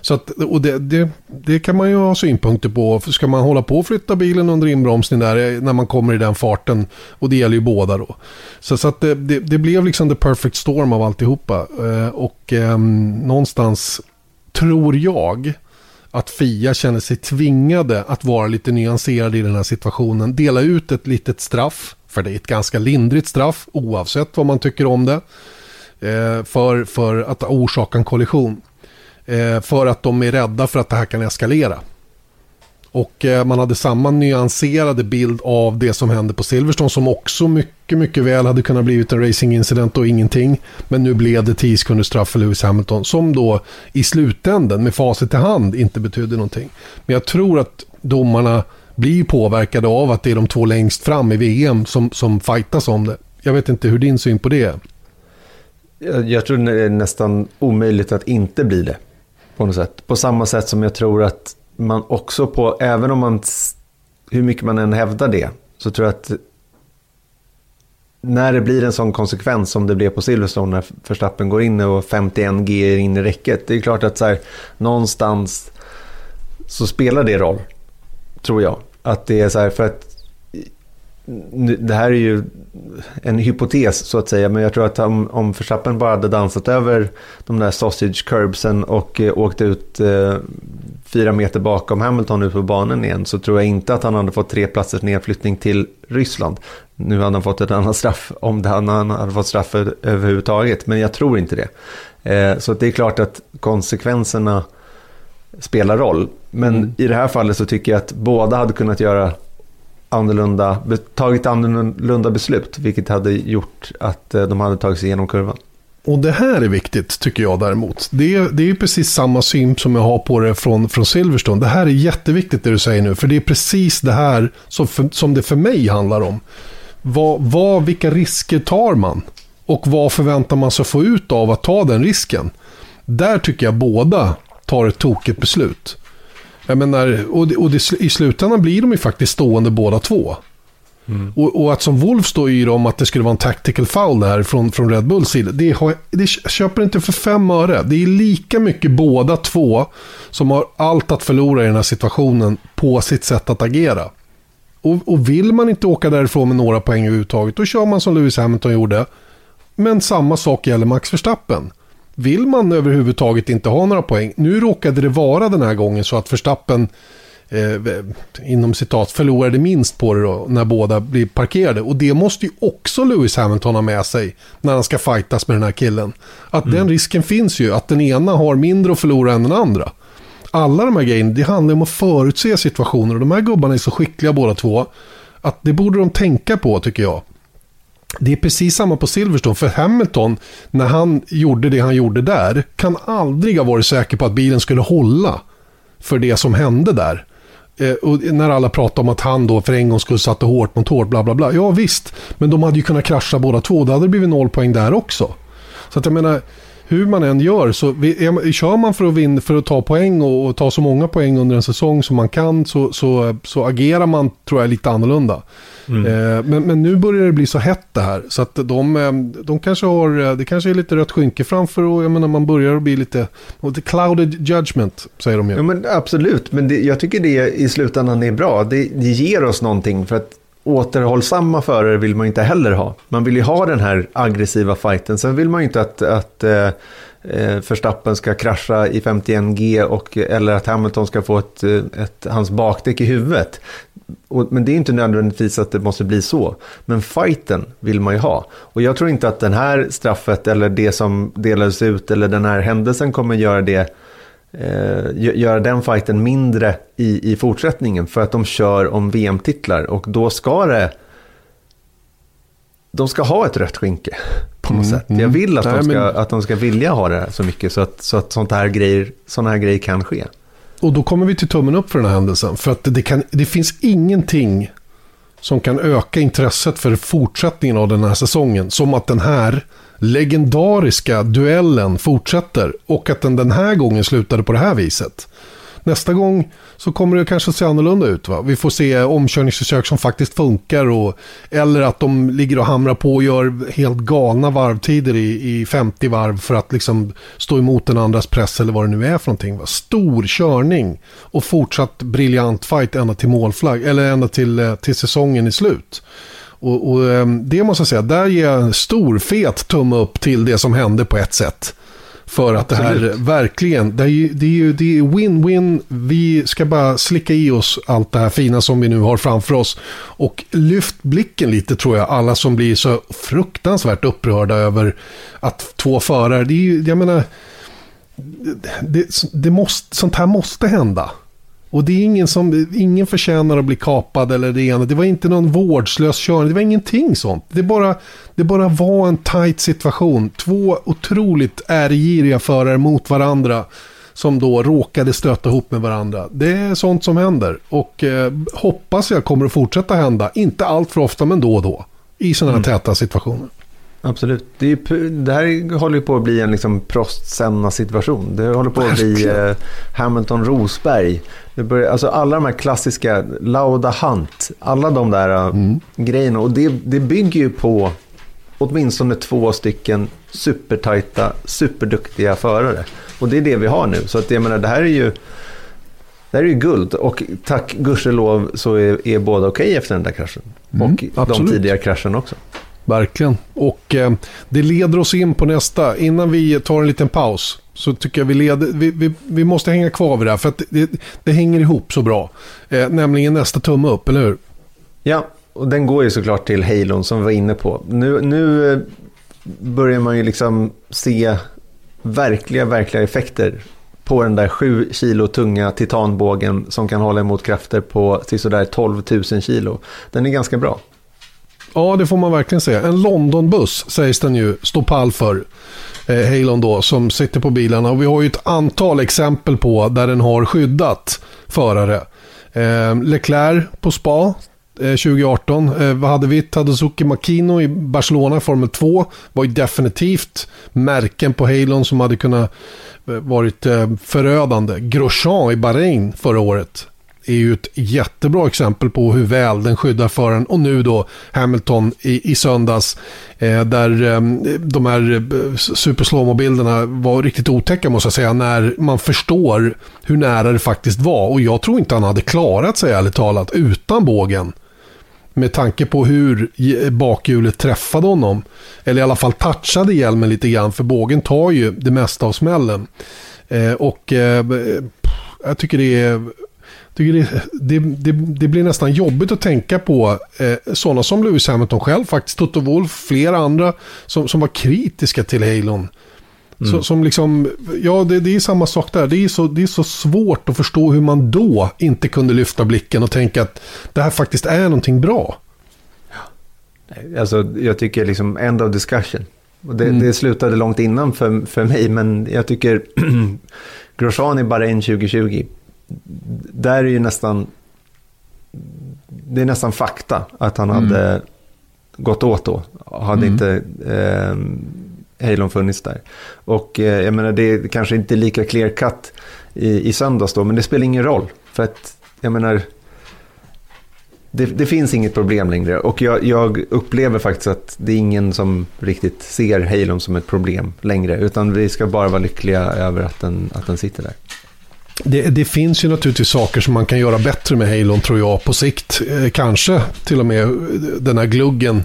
Så att, och det, det, det, kan man ju ha synpunkter på. Ska man hålla på och flytta bilen under inbromsning där eh, när man kommer i den farten? Och det gäller ju båda då. Så, så att det, det, det blev liksom the perfect storm av alltihopa. Eh, och eh, någonstans tror jag att Fia känner sig tvingade att vara lite nyanserad i den här situationen. Dela ut ett litet straff, för det är ett ganska lindrigt straff oavsett vad man tycker om det. Eh, för, för att orsaka en kollision. Eh, för att de är rädda för att det här kan eskalera. Och eh, man hade samma nyanserade bild av det som hände på Silverstone som också mycket, mycket väl hade kunnat blivit en racingincident och ingenting. Men nu blev det 10 sekunders straff för Lewis Hamilton som då i slutänden med facit i hand inte betydde någonting. Men jag tror att domarna blir påverkade av att det är de två längst fram i VM som, som fightas om det. Jag vet inte hur din syn på det är.
Jag, jag tror det är nästan omöjligt att inte bli det. På något sätt. På samma sätt som jag tror att man också på, även om man, hur mycket man än hävdar det, så tror jag att när det blir en sån konsekvens som det blev på Silverstone när Verstappen går in och 51 G är in i räcket. Det är klart att så här, någonstans så spelar det roll, tror jag. Att det är så här, för att det här är ju en hypotes så att säga, men jag tror att om, om Verstappen bara hade dansat över de där sausage curbsen och eh, åkt ut eh, fyra meter bakom Hamilton ut på banan igen så tror jag inte att han hade fått tre platsers nedflyttning till Ryssland. Nu hade han fått ett annat straff om det, han hade fått straff överhuvudtaget, men jag tror inte det. Eh, så det är klart att konsekvenserna spelar roll. Men mm. i det här fallet så tycker jag att båda hade kunnat göra annorlunda, tagit annorlunda beslut, vilket hade gjort att eh, de hade tagit sig igenom kurvan.
Och det här är viktigt tycker jag däremot. Det är, det är precis samma syn som jag har på det från, från Silverstone. Det här är jätteviktigt det du säger nu. För det är precis det här som, för, som det för mig handlar om. Vad, vad, vilka risker tar man? Och vad förväntar man sig få ut av att ta den risken? Där tycker jag båda tar ett tokigt beslut. Jag menar, och, det, och det, i slutändan blir de ju faktiskt stående båda två. Mm. Och, och, att som Wolf stå i om att det skulle vara en tactical foul där från, från Red Bulls sida. Det, har, det köper inte för fem öre. Det är lika mycket båda två som har allt att förlora i den här situationen på sitt sätt att agera. Och, och vill man inte åka därifrån med några poäng överhuvudtaget, då kör man som Lewis Hamilton gjorde. Men samma sak gäller Max Verstappen. Vill man överhuvudtaget inte ha några poäng, nu råkade det vara den här gången så att Verstappen eh, inom citat förlorade minst på det då, när båda blir parkerade. Och det måste ju också Lewis Hamilton ha med sig när han ska fightas med den här killen. Att mm. den risken finns ju, att den ena har mindre att förlora än den andra. Alla de här grejerna, det handlar om att förutse situationer och de här gubbarna är så skickliga båda två. Att det borde de tänka på tycker jag. Det är precis samma på Silverstone, för Hamilton, när han gjorde det han gjorde där, kan aldrig ha varit säker på att bilen skulle hålla för det som hände där. Eh, och när alla pratar om att han då för en gång skulle satte hårt mot hårt, bla bla bla. Ja visst, men de hade ju kunnat krascha båda två. Då hade det blivit noll poäng där också. Så att jag menar, hur man än gör så är, kör man för att, vinna, för att ta poäng och, och, ta så många poäng under en säsong som man kan så, så, så agerar man tror jag lite annorlunda. Mm. Eh, men, men nu börjar det bli så hett det här så att de, eh, de kanske har, eh, det kanske är lite rött skynke framför och jag menar man börjar bli lite, lite clouded judgment säger de ju.
Ja men absolut, men det, jag tycker det i slutändan är bra. Det, det ger oss någonting för att återhållsamma förare vill man inte heller ha. Man vill ju ha den här aggressiva fighten. Sen vill man ju inte att, att eh, Förstappen Verstappen ska krascha i 51G och, eller att Hamilton ska få ett, eh, ett, hans bakdäck i huvudet. Och, men det är inte nödvändigtvis att det måste bli så. Men fighten vill man ju ha. Och jag tror inte att den här straffet eller det som delades ut eller den här händelsen kommer göra det eh, göra den fighten mindre i, i fortsättningen för att de kör om VM-titlar och då ska det de ska ha ett rött skynke på något mm, sätt. Jag mm. vill att, nej, de ska, men... att de ska vilja ha det så mycket så att, så att sånt här grejer, sådana här grejer kan ske.
Och då kommer vi till tummen upp för den här händelsen. För att det, kan, det finns ingenting som kan öka intresset för fortsättningen av den här säsongen. Som att den här legendariska duellen fortsätter och att den den här gången slutade på det här viset. Nästa gång så kommer det kanske se annorlunda ut. Va? Vi får se omkörningsförsök som faktiskt funkar. Och, eller att de ligger och hamrar på och gör helt galna varvtider i, i 50 varv för att liksom stå emot den andras press eller vad det nu är för någonting. Va? Stor körning och fortsatt briljant fight ända till målflagg. Eller ända till, eh, till säsongen i slut. Och, och, ehm, det måste jag säga, där ger jag en stor fet tumme upp till det som hände på ett sätt. För att Absolut. det här verkligen, det är ju det är, det är win-win. Vi ska bara slicka i oss allt det här fina som vi nu har framför oss. Och lyft blicken lite tror jag, alla som blir så fruktansvärt upprörda över att två förare, det är ju, jag menar, det, det måste, sånt här måste hända. Och det är ingen som, ingen förtjänar att bli kapad eller det ena. Det var inte någon vårdslös körning, det var ingenting sånt. Det bara, det bara var en tight situation. Två otroligt ärgiriga förare mot varandra som då råkade stöta ihop med varandra. Det är sånt som händer och eh, hoppas jag kommer att fortsätta hända. Inte allt för ofta men då och då. I sådana här mm. täta situationer.
Absolut. Det, är, det, här håller på att bli en liksom Prost-Senna-situation. Det håller på att bli eh, Hamilton-Rosberg. alltså alla de här klassiska, Lauda Hunt, alla de där eh, mm. grejerna. Och det, det bygger ju på åtminstone två stycken supertajta, superduktiga förare. Och det är det vi har nu. Så att jag menar, det här är ju, det här är ju guld. Och tack gudskelov så är, är båda okej okay efter den där kraschen.
Mm,
och
absolut.
de tidigare kraschen också.
Verkligen. Och eh, det leder oss in på nästa. Innan vi tar en liten paus så tycker jag vi, leder, vi, vi, vi måste hänga kvar vid det här. För att det, det hänger ihop så bra. Eh, nämligen nästa tumme upp, eller hur?
Ja, och den går ju såklart till Halon som vi var inne på. Nu, nu eh, börjar man ju liksom se verkliga, verkliga effekter på den där 7 kilo tunga titanbågen som kan hålla emot krafter på till sådär 12 000 kilo. Den är ganska bra.
Ja, det får man verkligen säga. En Londonbuss sägs den ju stå pall för. Eh, Halon då, som sitter på bilarna. Och vi har ju ett antal exempel på där den har skyddat förare. Eh, Leclerc på Spa eh, 2018. Eh, vad hade vi? Tadasuki Makino i Barcelona Formel 2 var ju definitivt märken på Halon som hade kunnat eh, varit eh, förödande. Grosjean i Bahrain förra året är ju ett jättebra exempel på hur väl den skyddar föraren. Och nu då Hamilton i, i söndags eh, där eh, de här eh, superslowmo-bilderna var riktigt otäcka måste jag säga. När man förstår hur nära det faktiskt var. Och jag tror inte han hade klarat sig ärligt talat utan bågen. Med tanke på hur eh, bakhjulet träffade honom. Eller i alla fall touchade hjälmen lite grann. För bågen tar ju det mesta av smällen. Eh, och eh, jag tycker det är tycker det, det, det, det, blir nästan jobbigt att tänka på eh, sådana som Lewis Hamilton själv, faktiskt Toto Wolff, flera andra som, som var kritiska till Halon. Mm. Så, som liksom, ja det, det är samma sak där. Det är, så, det är så svårt att förstå hur man då inte kunde lyfta blicken och tänka att det här faktiskt är någonting bra.
Alltså, jag tycker liksom end of discussion. Det, mm. det slutade långt innan för, för mig, men jag tycker Grosjean i Bahrain 2020 där är ju nästan, det är nästan fakta att han mm. hade gått åt då. Hade mm. inte eh, Halon funnits där. Och eh, jag menar, det är kanske inte lika clear cut i, i söndags då, men det spelar ingen roll. För att, jag menar, det, det finns inget problem längre. Och jag, jag, upplever faktiskt att det är ingen som riktigt ser Halon som ett problem längre. Utan vi ska bara vara lyckliga över att den, att den sitter där.
Det, det, finns ju naturligtvis saker som man kan göra bättre med Halon tror jag på sikt. Eh, kanske till och med den här gluggen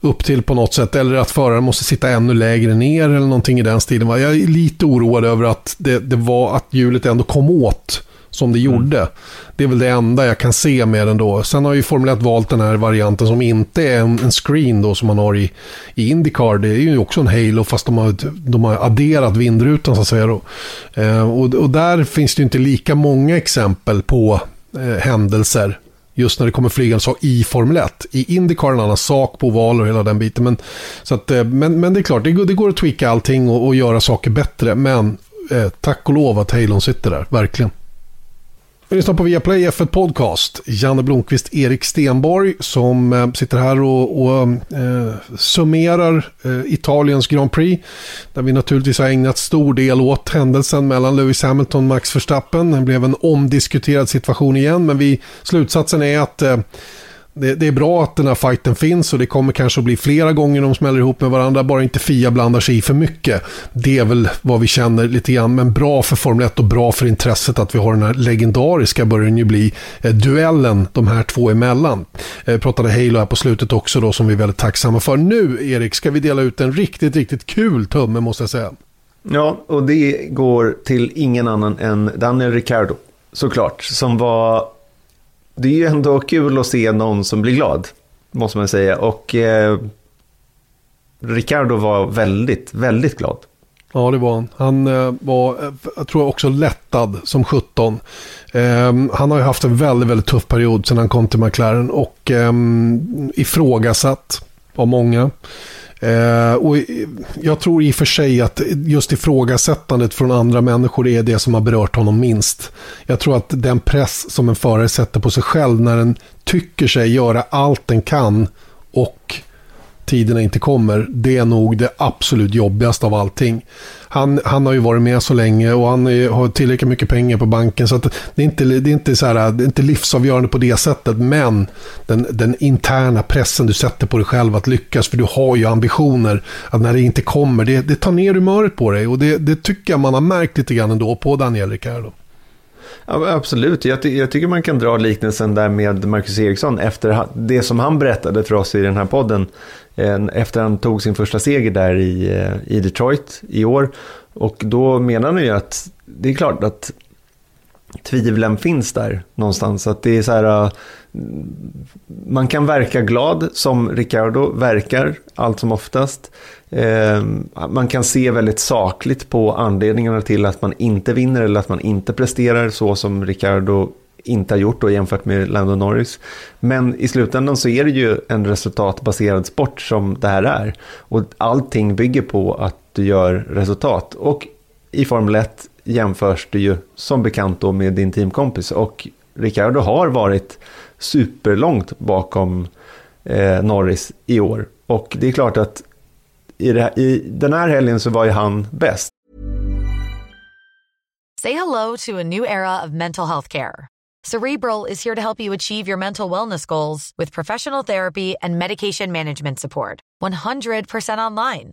upp till på något sätt. Eller att föraren måste sitta ännu lägre ner eller någonting i den stilen. Jag är lite oroad över att det, det var att hjulet ändå kom åt som det mm. gjorde. Mm. Det är väl det enda jag kan se med den då. Sen har ju Formel 1 valt den här varianten som inte är en, en screen då som man har i, i Indycar. Det är ju också en Halo fast de har, de har adderat vindrutan så att säga. Eh, och, och där finns det inte lika många exempel på eh, händelser just när det kommer flygande sak i Formel 1. I Indycar en annan sak på ovaler och hela den biten. Men, så att, eh, men, men det är klart, det går, det går att tweaka allting och, och göra saker bättre. Men eh, tack och lov att Halon sitter där, verkligen. Vi lyssnar på Viaplay F1 Podcast. Janne Blomqvist, Erik Stenborg som eh, sitter här och, och eh, summerar eh, Italiens Grand Prix. Där vi naturligtvis har ägnat stor del åt händelsen mellan Lewis Hamilton och Max Verstappen. Det blev en omdiskuterad situation igen men vi, slutsatsen är att eh, det, det, är bra att den här fighten finns och det kommer kanske att bli flera gånger de smäller ihop med varandra. Bara inte Fia blandar sig i för mycket. Det är väl vad vi känner lite grann. Men bra för Formel 1 och bra för intresset att vi har den här legendariska, börjar den ju bli, eh, duellen de här två emellan. Eh, pratade Halo här på slutet också då som vi är väldigt tacksamma för. Nu Erik ska vi dela ut en riktigt, riktigt kul tumme måste jag säga.
Ja, och det går till ingen annan än Daniel Ricciardo såklart. Som var det är ju ändå kul att se någon som blir glad, måste man säga. Och eh, Ricardo var väldigt, väldigt glad.
Ja, det var han. Han eh, var, eh, jag tror också, lättad som 17. Eh, han har ju haft en väldigt, väldigt tuff period sedan han kom till McLaren och eh, ifrågasatt av många. Eh, och jag tror i och för sig att just ifrågasättandet från andra människor är det som har berört honom minst. Jag tror att den press som en förare sätter på sig själv när den tycker sig göra allt den kan och tiderna inte kommer, det är nog det absolut jobbigaste av allting. Han, han har ju varit med så länge och han är, har tillräckligt mycket pengar på banken så att det är inte, det är inte, så här, det är inte livsavgörande på det sättet. Men den, den interna pressen du sätter på dig själv att lyckas, för du har ju ambitioner, att när det inte kommer, det, det tar ner humöret på dig och det, det tycker jag man har märkt lite grann ändå på Daniel Ricciardo.
Absolut, jag, ty jag, tycker man kan dra liknelsen där med Marcus Eriksson efter det som han berättade för oss i den här podden. Efter han tog sin första seger där i, eh, i Detroit i år. Och då menar han ju att det är klart att tvivlen finns där någonstans. Att det är så här, äh, man kan verka glad som Ricardo verkar allt som oftast. Eh, man kan se väldigt sakligt på anledningarna till att man inte vinner eller att man inte presterar så som Ricardo inte har gjort då jämfört med Lando Norris. Men i slutändan så är det ju en resultatbaserad sport som det här är. Och allting bygger på att du gör resultat. Och i Formel 1 jämförs du ju som bekant då med din teamkompis. Och Ricardo har varit superlångt bakom eh, Norris i år. Och det är klart att i, här, i den här helgen så var ju han bäst.
Say hello to a new era of mental health care. Cerebral is here to help you achieve your mental wellness goals with professional therapy and medication management support. 100% online.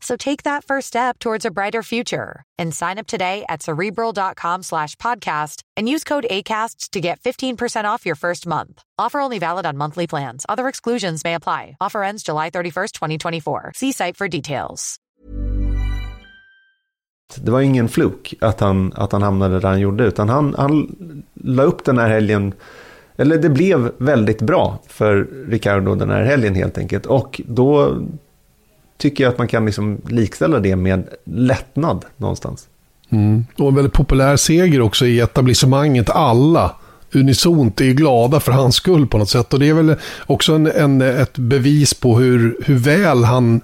So take that first step towards a brighter future and sign up today at cerebral.com slash podcast and use code ACasts to get 15% off your first month. Offer only valid on monthly plans. Other exclusions may apply. Offer ends July 31st, 2024. See site for details.
Det var ingen fluk att han, att han hamnade där han gjorde, utan han, han la upp den här helgen eller det blev väldigt bra för Ricardo den här helgen helt enkelt. Och då tycker jag att man kan liksom likställa det med lättnad någonstans.
Mm. Och en väldigt populär seger också i etablissemanget. Alla unisont är glada för hans skull på något sätt. Och det är väl också en, en ett bevis på hur, hur väl han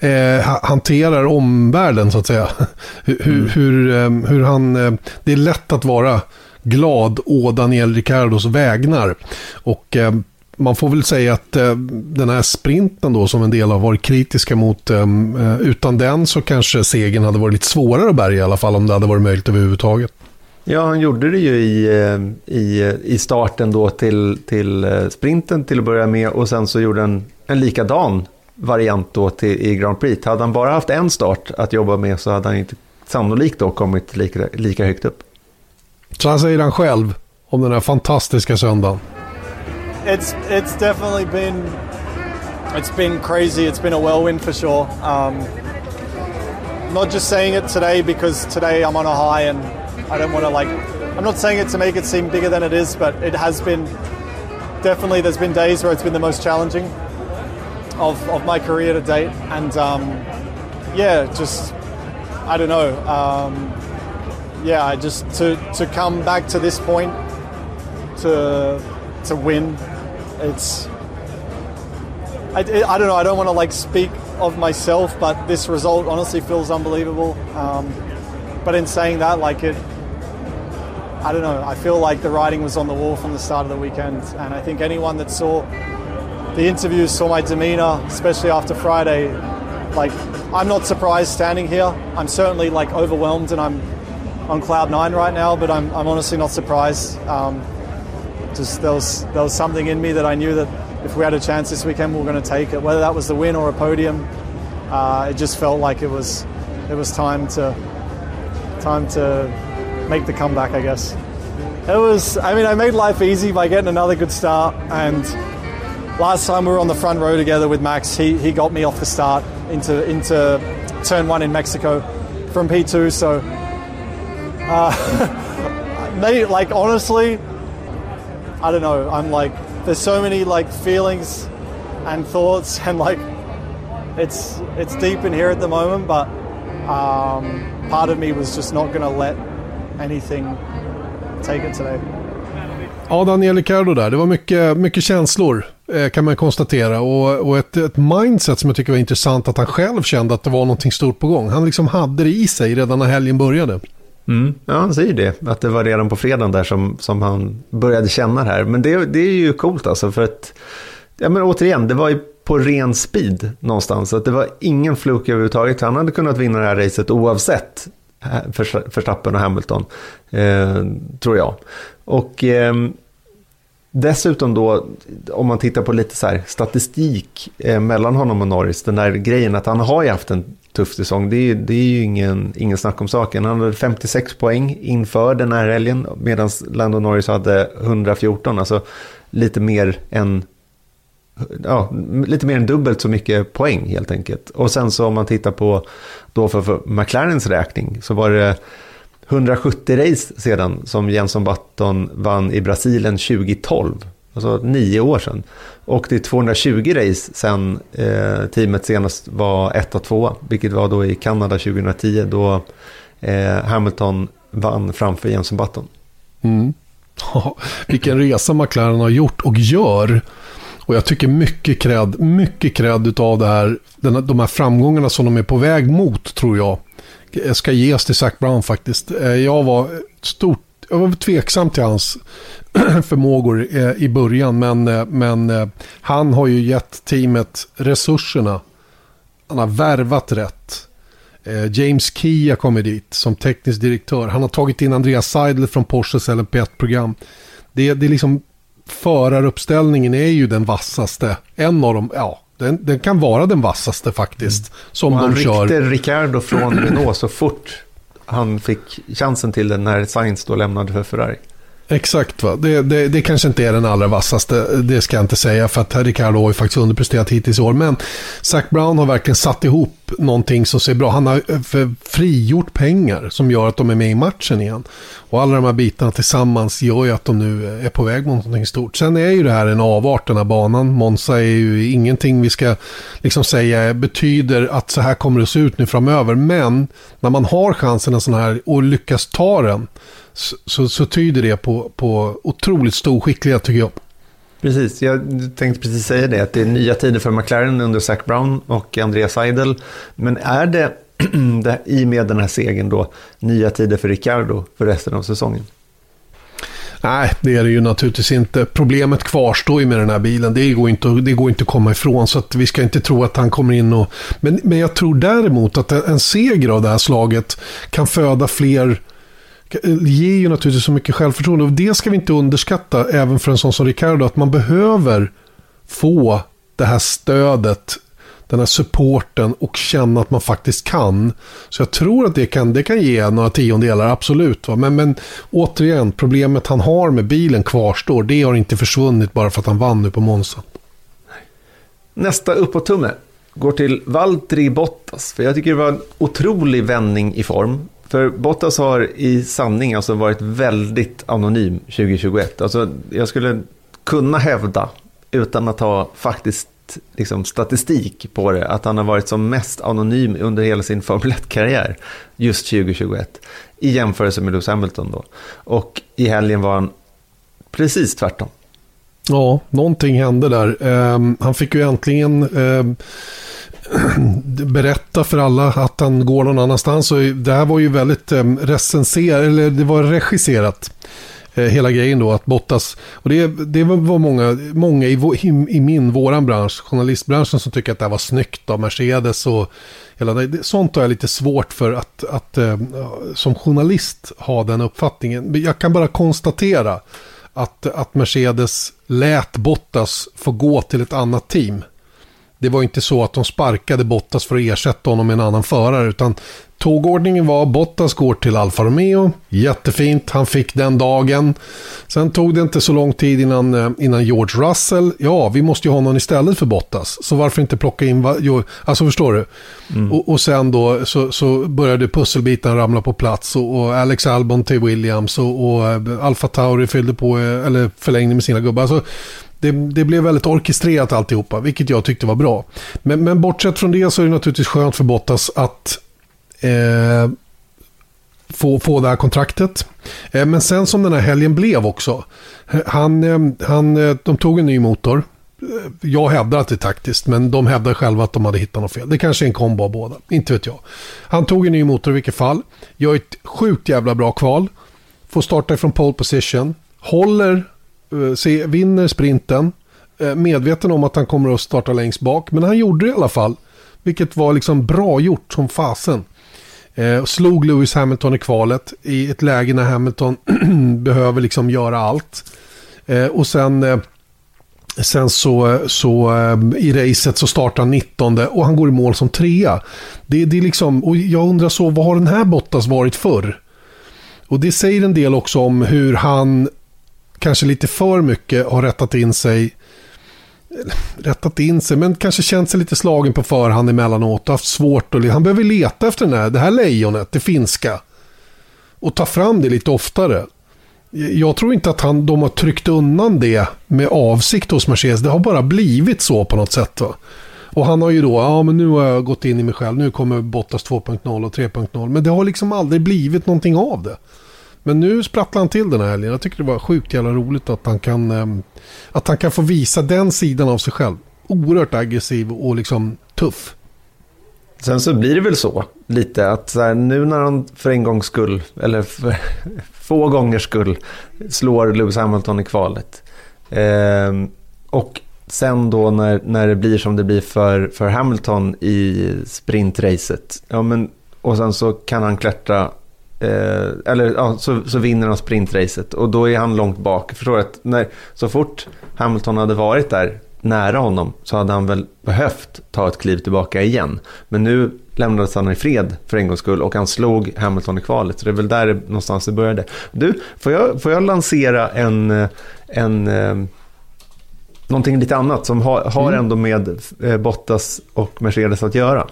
eh, hanterar omvärlden så att säga. hur, mm. hur, eh, hur han, eh, det är lätt att vara glad å Daniel Ricardos vägnar. Och eh, man får väl säga att eh, den här sprinten då som en del har varit kritiska mot, eh, eh, utan den så kanske segern hade varit lite svårare att bärga i alla fall om det hade varit möjligt överhuvudtaget.
Ja, han gjorde det ju i, eh, i, i starten då till, till eh, sprinten till att börja med och sen så gjorde han en likadan variant då till, i Grand Prix. Hade han bara haft en start att jobba med så hade han inte sannolikt då kommit lika, lika högt upp.
Så här säger han själv om den här fantastiska söndagen.
It's, it's definitely been, it's been crazy. It's been a whirlwind for sure. Um, not just saying it today because today I'm on a high and I don't want to like, I'm not saying it to make it seem bigger than it is, but it has been, definitely there's been days where it's been the most challenging of, of my career to date. And um, yeah, just, I don't know. Um, yeah, I just to to come back to this point to to win, it's I, I don't know. I don't want to like speak of myself, but this result honestly feels unbelievable. Um, but in saying that, like it, I don't know. I feel like the writing was on the wall from the start of the weekend, and I think anyone that saw the interviews, saw my demeanor, especially after Friday, like I'm not surprised standing here. I'm certainly like overwhelmed, and I'm on cloud nine right now, but I'm, I'm honestly not surprised. Um, just there was there was something in me that I knew that if we had a chance this weekend, we were going to take it. Whether that was the win or a podium, uh, it just felt like it was it was time to time to make the comeback. I guess it was. I mean, I made life easy by getting another good start. And last time we were on the front row together with Max, he he got me off the start into into turn one in Mexico from P2. So uh, they, like honestly, I don't know. I'm like, there's so many like feelings and thoughts, and like, it's it's deep in here at the moment, but um, part of me was just not going to let anything take it today.
Ja, Daniel Ricciardo där. Det var mycket, mycket känslor eh, kan man konstatera. Och, och ett, ett, mindset som jag tycker var intressant att han själv kände att det var någonting stort på gång. Han liksom hade det i sig redan när helgen började.
Mm. Ja, han säger det. Att det var redan på fredagen där som, som han började känna det här. Men det, det är ju coolt alltså. För att, ja men återigen, det var ju på ren speed någonstans. Att det var ingen fluk överhuvudtaget. Han hade kunnat vinna det här racet oavsett Verstappen och Hamilton, eh, tror jag. Och eh, dessutom då, om man tittar på lite så statistik eh, mellan honom och Norris, den där grejen att han har ju haft en tuff säsong, det är, det är ju ingen, ingen snack om saken. Han hade 56 poäng inför den här helgen, medan Lando Norris hade 114, alltså lite mer än ja, lite mer än dubbelt så mycket poäng helt enkelt. Och sen så om man tittar på då för, för McLarens räkning så var det 170 race sedan som Jenson Button vann i Brasilien 2012. Alltså nio år sedan. Och det är 220 race sedan eh, teamet senast var ett och två, vilket var då i Kanada 2010 då eh, Hamilton vann framför Jensen Button.
Mm. vilken resa McLaren har gjort och gör. Och jag tycker mycket cred, mycket cred utav det här, de här framgångarna som de är på väg mot, tror jag, ska ges till Zac Brown faktiskt. Eh, jag var stort jag var tveksam till hans förmågor eh, i början, men, eh, men han har ju gett teamet resurserna. Han har värvat rätt. James Key har kommit dit som teknisk direktör. Han har tagit in Andreas Seidel från Porsches LMP1-program. Det, det är liksom föraruppställningen är ju den vassaste. En av dem, ja, den, den kan vara den vassaste faktiskt. Mm. Som
och
de kör. Han
ryckte Ricardo från Renault så fort han fick chansen till den när Sainz då lämnade för Ferrari.
Exakt, va? Det, det, det, kanske inte är den allra vassaste, det ska jag inte säga, för att Ricardo har ju faktiskt underpresterat hittills i år. Men Zac Brown har verkligen satt ihop någonting som ser bra. Han har eh, frigjort pengar som gör att de är med i matchen igen. Och alla de här bitarna tillsammans gör ju att de nu är på väg mot någonting stort. Sen är ju det här en avart, den här banan. Monza är ju ingenting vi ska liksom säga betyder att så här kommer det se ut nu framöver. Men när man har chansen en sån här och lyckas ta den så, så, så tyder det på, på otroligt stor skicklighet tycker jag.
Precis, jag tänkte precis säga det, att det är nya tider för McLaren under Zac Brown och Andreas Seidel. Men är det, det i med den här segern då nya tider för Ricardo för resten av säsongen?
Nej, det är det ju naturligtvis inte. Problemet kvarstår ju med den här bilen. Det går inte, det går inte att komma ifrån. Så vi ska inte tro att han kommer in och... Men, men jag tror däremot att en seger av det här slaget kan föda fler ger ju naturligtvis så mycket självförtroende. Och det ska vi inte underskatta även för en sån som Ricardo. Att man behöver få det här stödet, den här supporten och känna att man faktiskt kan. Så jag tror att det kan, det kan ge några tiondelar, absolut. Va? Men, men återigen, problemet han har med bilen kvarstår. Det har inte försvunnit bara för att han vann nu på Monza.
Nästa uppåt-tumme går till Valtteri Bottas. För jag tycker det var en otrolig vändning i form. För Bottas har i sanning alltså varit väldigt anonym 2021. Alltså, jag skulle kunna hävda, utan att ha faktiskt liksom, statistik på det, att han har varit som mest anonym under hela sin Formel 1-karriär just 2021. I jämförelse med Lewis Hamilton då. Och i helgen var han precis tvärtom.
Ja, någonting hände där. Um, han fick ju äntligen um berätta för alla att han går någon annanstans. Och det här var ju väldigt eh, recenserat, eller det var regisserat. Eh, hela grejen då, att Bottas, och det, det var många, många i, i, i min, våran bransch, journalistbranschen som tycker att det här var snyggt av Mercedes och hela det. Sånt har jag lite svårt för att, att eh, som journalist ha den uppfattningen. Jag kan bara konstatera att, att Mercedes lät Bottas få gå till ett annat team. Det var inte så att de sparkade Bottas för att ersätta honom med en annan förare. Utan tågordningen var Bottas går till Alfa Romeo. Jättefint, han fick den dagen. Sen tog det inte så lång tid innan, eh, innan George Russell. Ja, vi måste ju ha någon istället för Bottas. Så varför inte plocka in... Alltså förstår du? Mm. Och, och, sen då så, så började pusselbitarna ramla på plats. Och, och Alex Albon till Williams och, och eh, Alfa Tauri fyllde på, eh, eller förlängde med sina gubbar. Alltså, det, det blev väldigt orkestrerat alltihopa, vilket jag tyckte var bra. Men, men bortsett från det så är det naturligtvis skönt för Bottas att eh, få, få det här kontraktet. Eh, men sen som den här helgen blev också. Han, eh, han, eh, de tog en ny motor. Eh, jag hävdar att det är taktiskt, men de hävdar själva att de hade hittat något fel. Det kanske är en kombo av båda, inte vet jag. Han tog en ny motor i vilket fall. Gör ett sjukt jävla bra kval. Får starta från pole position. Håller, Eh, se, vinner sprinten. Eh, medveten om att han kommer att starta längst bak, men han gjorde det i alla fall. Vilket var liksom bra gjort som fasen. Eh, slog Lewis Hamilton i kvalet i ett läge när Hamilton behöver liksom göra allt. Eh, och sen, eh, sen så, så eh, i racet så startar han 19 och han går i mål som trea. Det, det är liksom, och jag undrar så, vad har den här Bottas varit förr? Och det säger en del också om hur han kanske lite för mycket har rättat in sig rättat in sig, men kanske känt sig lite slagen på förhand emellanåt och haft svårt att... Han behöver leta efter den här, det här lejonet, det finska. Och ta fram det lite oftare. Jag tror inte att han, de har tryckt undan det med avsikt hos Mercedes. Det har bara blivit så på något sätt. Va? Och han har ju då, ja men nu har jag gått in i mig själv, nu kommer Bottas 2.0 och 3.0. Men det har liksom aldrig blivit någonting av det. Men nu sprattlar han till den här helgen. Jag tycker det var sjukt jävla roligt att han kan, eh, att han kan få visa den sidan av sig själv. Oerhört aggressiv och liksom tuff.
Sen så blir det väl så lite att här, nu när han för en gångs skull, eller för få gångers skull, slår Lewis Hamilton i kvalet. Eh, och sen då när, när det blir som det blir för, för Hamilton i sprintracet, ja men, och sen så kan han klättra Eh, eller ja, så, så vinner han sprintracet och då är han långt bak. Förstår att när, så fort Hamilton hade varit där nära honom så hade han väl behövt ta ett kliv tillbaka igen. Men nu lämnades han i fred för en gångs skull och han slog Hamilton i kvalet. Så det är väl där någonstans det började. Du, får jag, får jag lansera en, eh, en eh, någonting lite annat som har, har mm. ändå med eh, Bottas och Mercedes att göra.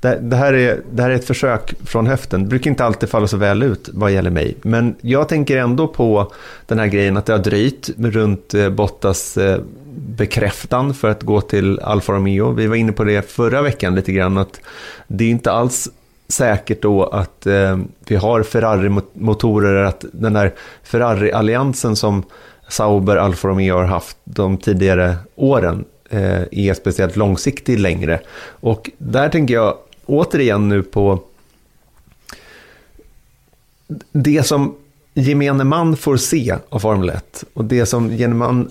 Det, det, här är, det här är ett försök från höften. Det brukar inte alltid falla så väl ut vad gäller mig. Men jag tänker ändå på den här grejen att det har dröjt runt eh, Bottas eh, bekräftan för att gå till Alfa Romeo. Vi var inne på det förra veckan lite grann. att Det är inte alls säkert då att eh, vi har Ferrari-motorer, att den här Ferrari-alliansen som Sauber, Alfa Romeo har haft de tidigare åren eh, är speciellt långsiktig längre. Och där tänker jag återigen nu på det som gemene man får se av Formel 1 och det som gemene man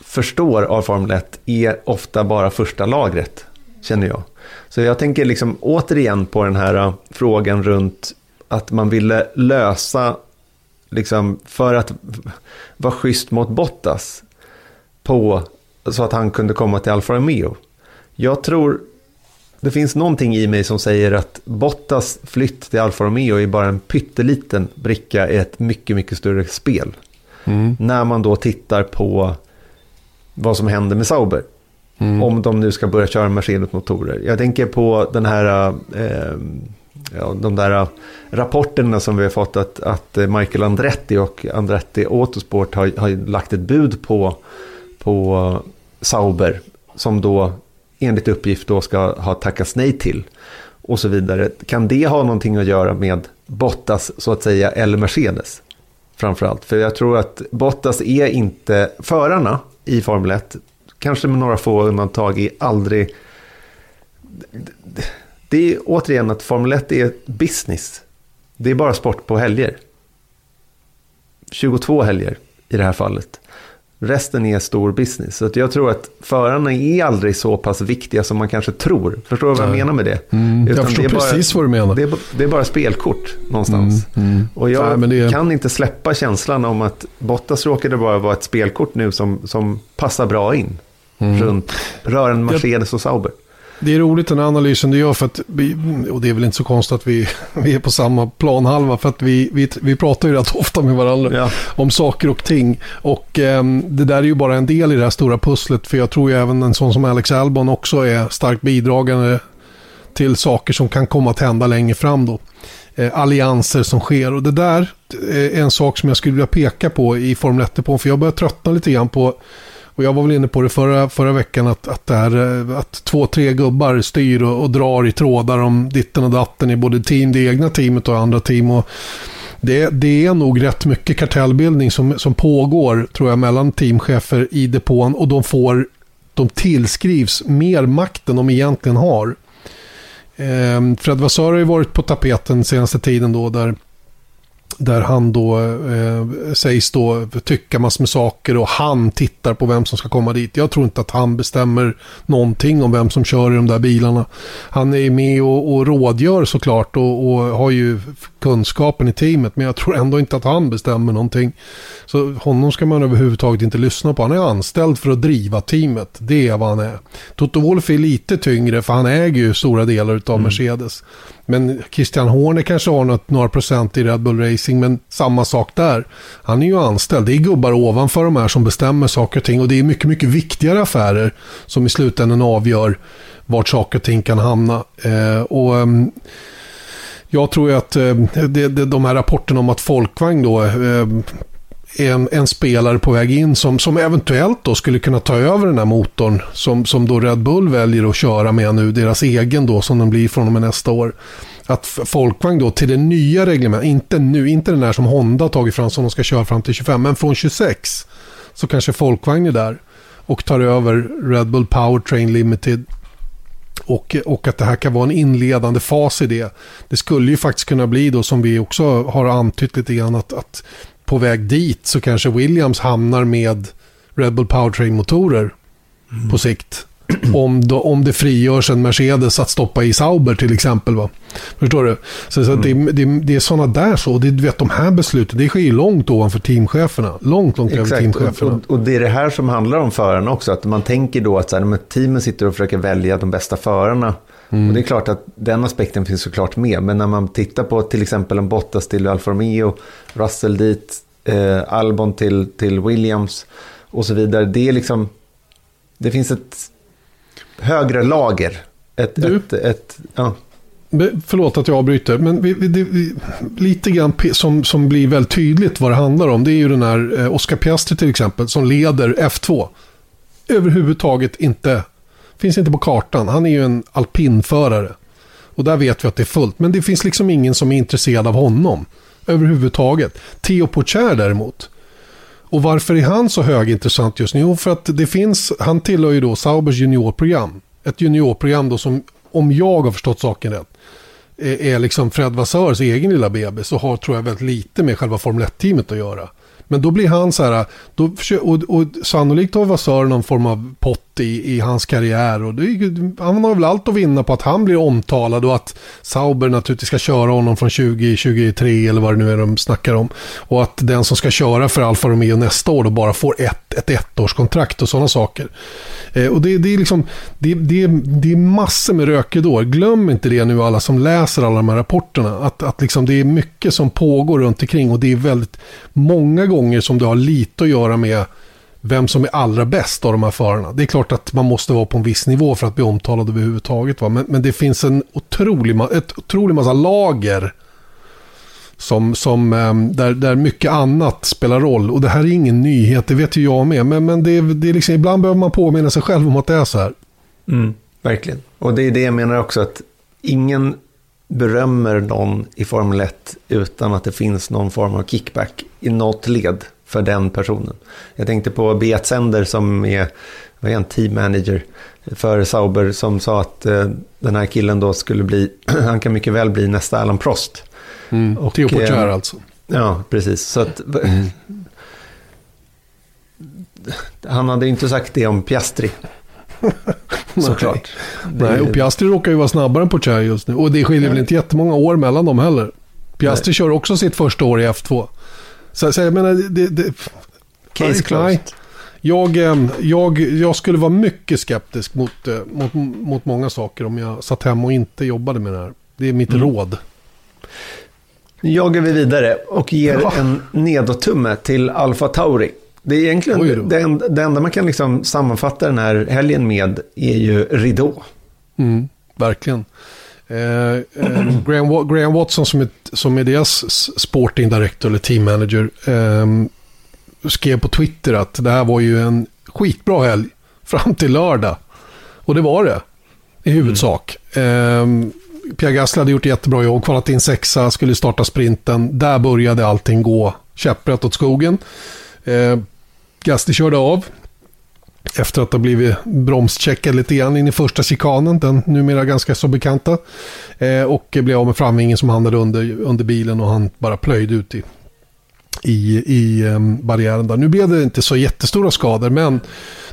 förstår av Formel 1 är ofta bara första lagret, känner jag. Så jag tänker liksom återigen på den här eh, frågan runt att man ville lösa liksom, för att vara schysst mot Bottas på, så att han kunde komma till Alfa Romeo. Jag tror det finns någonting i mig som säger att Bottas flytt till Alfa Romeo är bara en pytteliten bricka i ett mycket, mycket större spel. Mm. När man då tittar på vad som händer med Sauber. Mm. Om de nu ska börja köra Mercedes-motorer. Jag tänker på den här eh, ja, de där äh, rapporterna som vi har fått att, att äh, Michael Andretti och Andretti Autosport har, har lagt ett bud på, på äh, Sauber som då enligt uppgift då ska ha tackats nej till och så vidare. Kan det ha någonting att göra med Bottas så att säga eller Mercedes? Framförallt, för jag tror att Bottas är inte förarna i Formel 1, kanske med några få undantag, är aldrig det är återigen att Formel 1 är business. Det är bara sport på helger. 22 helger i det här fallet. Resten är stor business. Så jag tror att förarna är aldrig så pass viktiga som man kanske tror. Förstår du vad jag menar med det?
Mm, jag förstår precis
bara,
vad du menar.
Det är, det är bara spelkort någonstans. Mm, mm. Och jag Nej, är... kan inte släppa känslan om att Bottas råkade bara vara ett spelkort nu som, som passar bra in. Mm. Runt rörande Mercedes och Sauber.
Det är roligt den analysen du gör för att vi, och det är väl inte så konstigt att vi, vi är på samma planhalva för att vi, vi, vi pratar ju rätt ofta med varandra ja. om saker och ting. Och eh, det där är ju bara en del i det här stora pusslet för jag tror ju även en sån som Alex Albon också är starkt bidragande till saker som kan komma att hända längre fram då. Eh, allianser som sker och det där är en sak som jag skulle vilja peka på i Formel 1 på för jag börjar tröttna lite grann på och jag var väl inne på det förra, förra veckan att, att, det här, eh, att två, tre gubbar styr och, och drar i trådar om ditten och datten i både team, det egna teamet och andra team. Och det, det är nog rätt mycket kartellbildning som, som pågår, tror jag, mellan teamchefer i depån och de får de tillskrivs mer makt än de egentligen har. Ehm, Fred Vassör har ju varit på tapeten senaste tiden då där där han då eh, sägs då tycka massor med saker och han tittar på vem som ska komma dit. Jag tror inte att han bestämmer någonting om vem som kör i de där bilarna. Han är med och, och rådgör såklart och, och har ju kunskapen i teamet men jag tror ändå inte att han bestämmer någonting. Så honom ska man överhuvudtaget inte lyssna på. Han är anställd för att driva teamet. Det är vad han är. Toto Wolff är lite tyngre för han äger ju stora delar av mm. Mercedes. Men Christian Horner kanske har något, några procent i Red Bull Racing, men samma sak där. Han är ju anställd. Det är gubbar ovanför de här som bestämmer saker och ting. Och det är mycket, mycket viktigare affärer som i slutändan avgör vart saker och ting kan hamna. Eh, och... Eh, jag tror ju att eh, det, det, de här rapporterna om att Folkvagn då eh, en, en, spelare på väg in som, som eventuellt då skulle kunna ta över den här motorn som, som då Red Bull väljer att köra med nu, deras egen då som den blir från och med nästa år. Att Folkvagn då till det nya reglementet, inte nu, inte den där som Honda har tagit fram som de ska köra fram till 25, men från 26 så kanske Folkvagn är där och tar över Red Bull Powertrain Limited och, och att det här kan vara en inledande fas i det. Det skulle ju faktiskt kunna bli då som vi också har antytt lite grann att, att på väg dit så kanske Williams hamnar med Red Bull Powertrain-motorer mm. på sikt. Om, då, om det frigörs en Mercedes att stoppa i Sauber till exempel. Va? Förstår du? Så, så mm. det, det, det, är sådana där så. Det, vet, de här besluten, det sker ju långt ovanför teamcheferna. Långt, långt Exakt. över teamcheferna.
Och, och, det är det här som handlar om förarna också. Att man tänker då att så här, teamen sitter och försöker välja de bästa förarna. Mm. Och det är klart att den aspekten finns såklart med. Men när man tittar på till exempel en Bottas till Alfa Romeo, Russell dit, eh, Albon till, till Williams och så vidare. Det är liksom, det finns ett högre lager. Ett, du, ett, ett, ja.
Förlåt att jag avbryter, men vi, vi, vi, lite grann som, som blir väldigt tydligt vad det handlar om. Det är ju den här eh, Oscar Piastri till exempel som leder F2. Överhuvudtaget inte Finns inte på kartan. Han är ju en alpinförare. Och där vet vi att det är fullt. Men det finns liksom ingen som är intresserad av honom. Överhuvudtaget. Theo Pocher däremot. Och varför är han så högintressant just nu? Jo, för att det finns, han tillhör ju då Saubers juniorprogram. Ett juniorprogram då som, om jag har förstått saken rätt, eh, är, liksom Fred Vassörs egen lilla bebis och har, tror jag, väldigt lite med själva Formel 1-teamet att göra. Men då blir han så här, då, och, och sannolikt har Vassör någon form av pott i, i hans karriär. Och det, han har väl allt att vinna på att han blir omtalad och att Sauber naturligtvis ska köra honom från 2023 eller vad det nu är de snackar om. Och att den som ska köra för Alfa Romeo nästa år då bara får ett, ett ettårskontrakt och sådana saker. Eh, och det, det, är liksom, det, det, det är massor med rökridåer. Glöm inte det nu alla som läser alla de här rapporterna. Att, att liksom det är mycket som pågår runt omkring och det är väldigt många gånger som det har lite att göra med vem som är allra bäst av de här förarna. Det är klart att man måste vara på en viss nivå för att bli omtalad överhuvudtaget. Va? Men, men det finns en otrolig, ett otrolig massa lager som, som, ehm, där, där mycket annat spelar roll. Och det här är ingen nyhet, det vet ju jag med. Men, men det, det är liksom, ibland behöver man påminna sig själv om att det är så här.
Mm, verkligen. Och det är det jag menar också, att ingen berömmer någon i Formel 1 utan att det finns någon form av kickback i något led för den personen. Jag tänkte på Beat Sender som är, vad är en team manager för Sauber som sa att eh, den här killen då skulle bli, han kan mycket väl bli nästa Alan Prost.
Mm, och, Theo Porcher eh, alltså.
Ja, precis. Så att, mm. Han hade inte sagt det om Piastri. Såklart.
Nej, och Piastri råkar ju vara snabbare än Pocher just nu. Och det skiljer väl inte jättemånga år mellan dem heller. Piastri Nej. kör också sitt första år i F2. Så, så jag menar, det... det
Case closed.
Jag, jag, jag skulle vara mycket skeptisk mot, eh, mot, mot många saker om jag satt hemma och inte jobbade med det här. Det är mitt mm. råd.
Nu jagar vi vidare och ger ja. en nedåttumme till Alfa Tauri. Det är egentligen det enda, det enda man kan liksom sammanfatta den här helgen med är ju ridå.
Mm, verkligen. Eh, eh, Graham, Graham, Watson som är, som är deras sporting director eller team manager. Eh, skrev på Twitter att det här var ju en skitbra helg fram till lördag. Och det var det i huvudsak. Mm. Pierre Gasly hade gjort jättebra jobb, kvalat in sexa, skulle starta sprinten. Där började allting gå käpprätt åt skogen. Gasti Gasly körde av, efter att ha blivit bromscheckad lite grann in i första chikanen, den numera ganska så bekanta. Eh, och blev av med framvingen som hamnade under, under bilen och han bara plöjde ut i, i, i ehm, barriären där. Nu blev det inte så jättestora skador men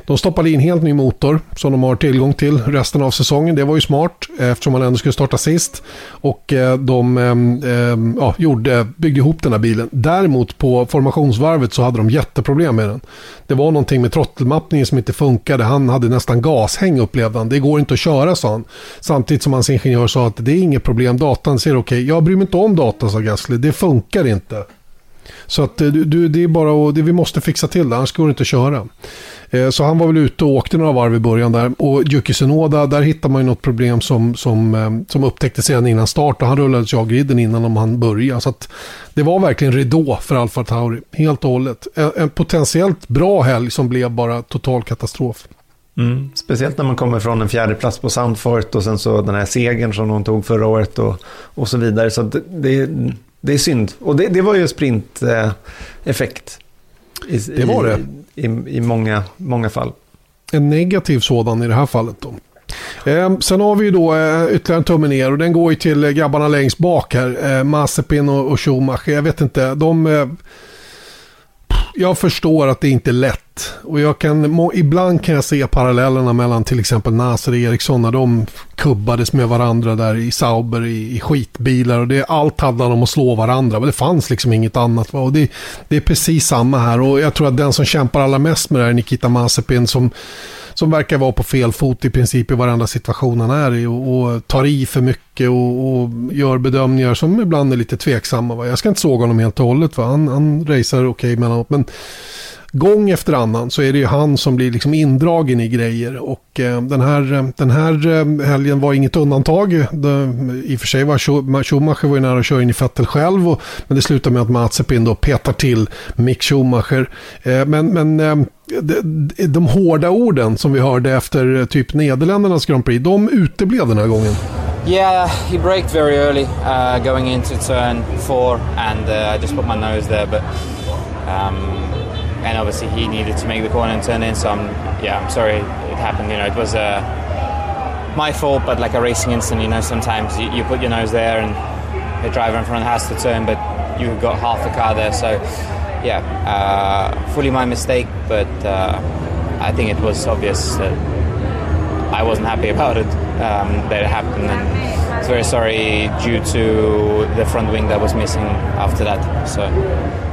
de stoppade in helt ny motor som de har tillgång till resten av säsongen. Det var ju smart eftersom man ändå skulle starta sist. Och eh, de ehm, ehm, ja, gjorde, byggde ihop den här bilen. Däremot på formationsvarvet så hade de jätteproblem med den. Det var någonting med trottelmappningen som inte funkade. Han hade nästan gashäng upplevde han. Det går inte att köra sa han. Samtidigt som hans ingenjör sa att det är inget problem. Datan ser okej. Okay. Jag bryr mig inte om datan sa Gasly. Det funkar inte. Så att eh, du, det är bara att, det vi måste fixa till det, annars går det inte att köra. Eh, så han var väl ute och åkte några varv i början där. Och Yuki Tsunoda, där hittar man ju något problem som, som, eh, som upptäcktes redan innan start. Och han rullade av griden innan om han började. Så att det var verkligen ridå för Alfa Tauri, helt och hållet. En, en potentiellt bra helg som blev bara total katastrof.
Mm. Speciellt när man kommer från en fjärde plats på Sandfort och sen så den här segern som de tog förra året och, och så vidare. Så det, det, det är synd. Och det, det var ju sprinteffekt.
Eh, det var det.
I, i, i många, många fall.
En negativ sådan i det här fallet då. Eh, sen har vi ju då eh, ytterligare en tumme ner och den går ju till grabbarna längst bak här. Eh, Mazepin och, och Schumacher. Jag vet inte, de... Eh, jag förstår att det inte är lätt. Och jag kan, ibland kan jag se parallellerna mellan till exempel Nasser och Eriksson när de kubbades med varandra där i Sauber i, i skitbilar. Och det, allt handlade om att slå varandra. Men det fanns liksom inget annat. Och det, det är precis samma här. Och jag tror att den som kämpar allra mest med det här är Nikita Mazepin som som verkar vara på fel fot i princip i varenda situation han är i och, och tar i för mycket och, och, gör bedömningar som ibland är lite tveksamma. Va? Jag ska inte såga honom helt och hållet, va? han, han racear okej okay mellanåt, men gång efter annan så är det ju han som blir liksom indragen i grejer. Och eh, den, här, eh, den här eh, helgen var inget undantag. Det, I och för sig var Schumacher var ju nära att köra in i Vettel själv. Och, men det slutar med att Mazepin då petar till Mick Schumacher. Eh, men men eh, de, de hårda orden som vi hörde efter eh, typ Nederländernas Grand Prix, de uteblev den här gången.
Yeah, he braked very early uh, going into turn four and uh, I just put my nose there but um, and obviously he needed to make the corner and turn in. So I'm, yeah, I'm sorry it happened. You know, it was uh, my fault, but like a racing incident. You know, sometimes you, you, put your nose there and the driver in front has to turn, but you've got half the car there. So yeah, uh, fully my mistake, but uh, I think it was obvious that I wasn't happy about it um, that it happened, and I was very sorry due to the front wing that was missing after that. So.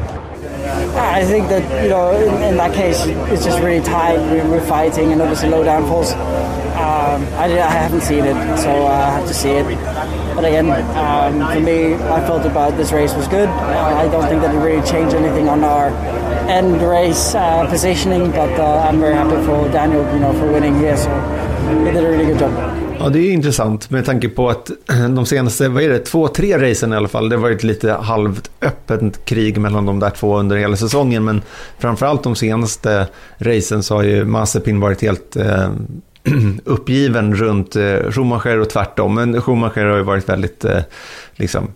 I think that you know in, in that case it's just really tight. We're, we're fighting and obviously low downfalls. Um, I, I, haven't seen it, so I have to see it. But again, um, for me, I felt about this race was good. I don't think that it really changed anything on our end race uh, positioning, but uh, I'm very happy for Daniel, you know, for winning here. So he did a really good job.
Ja, det är intressant med tanke på att eh, de senaste, vad är det, två, tre racen i alla fall, det har varit lite halvt öppet krig mellan de där två under hela säsongen, men framförallt de senaste racen så har ju Mazepin varit helt eh, uppgiven runt eh, Schumacher och tvärtom, men Schumacher har ju varit väldigt eh, liksom,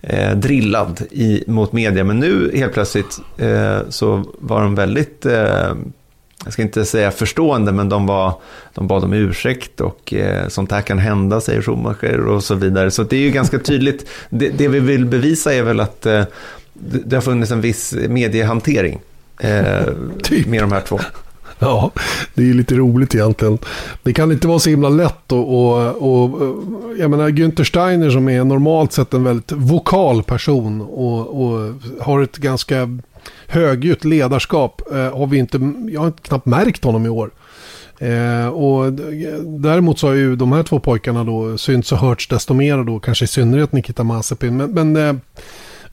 eh, drillad i, mot media, men nu helt plötsligt eh, så var de väldigt eh, jag ska inte säga förstående, men de, var, de bad om ursäkt och eh, sånt här kan hända, säger Schumacher och så vidare. Så det är ju ganska tydligt. Det, det vi vill bevisa är väl att eh, det, har funnits en viss mediehantering eh, typ. med de här två.
Ja, det är lite roligt egentligen. Det kan inte vara så himla lätt och, och, och jag menar Günther Steiner som är normalt sett en väldigt vokal person och, och har ett ganska högljutt ledarskap eh, har vi inte, jag har knappt märkt honom i år. Eh, och däremot så har ju de här två pojkarna då synts och hörts desto mer då, kanske i synnerhet Nikita Mazepin. Men, men eh,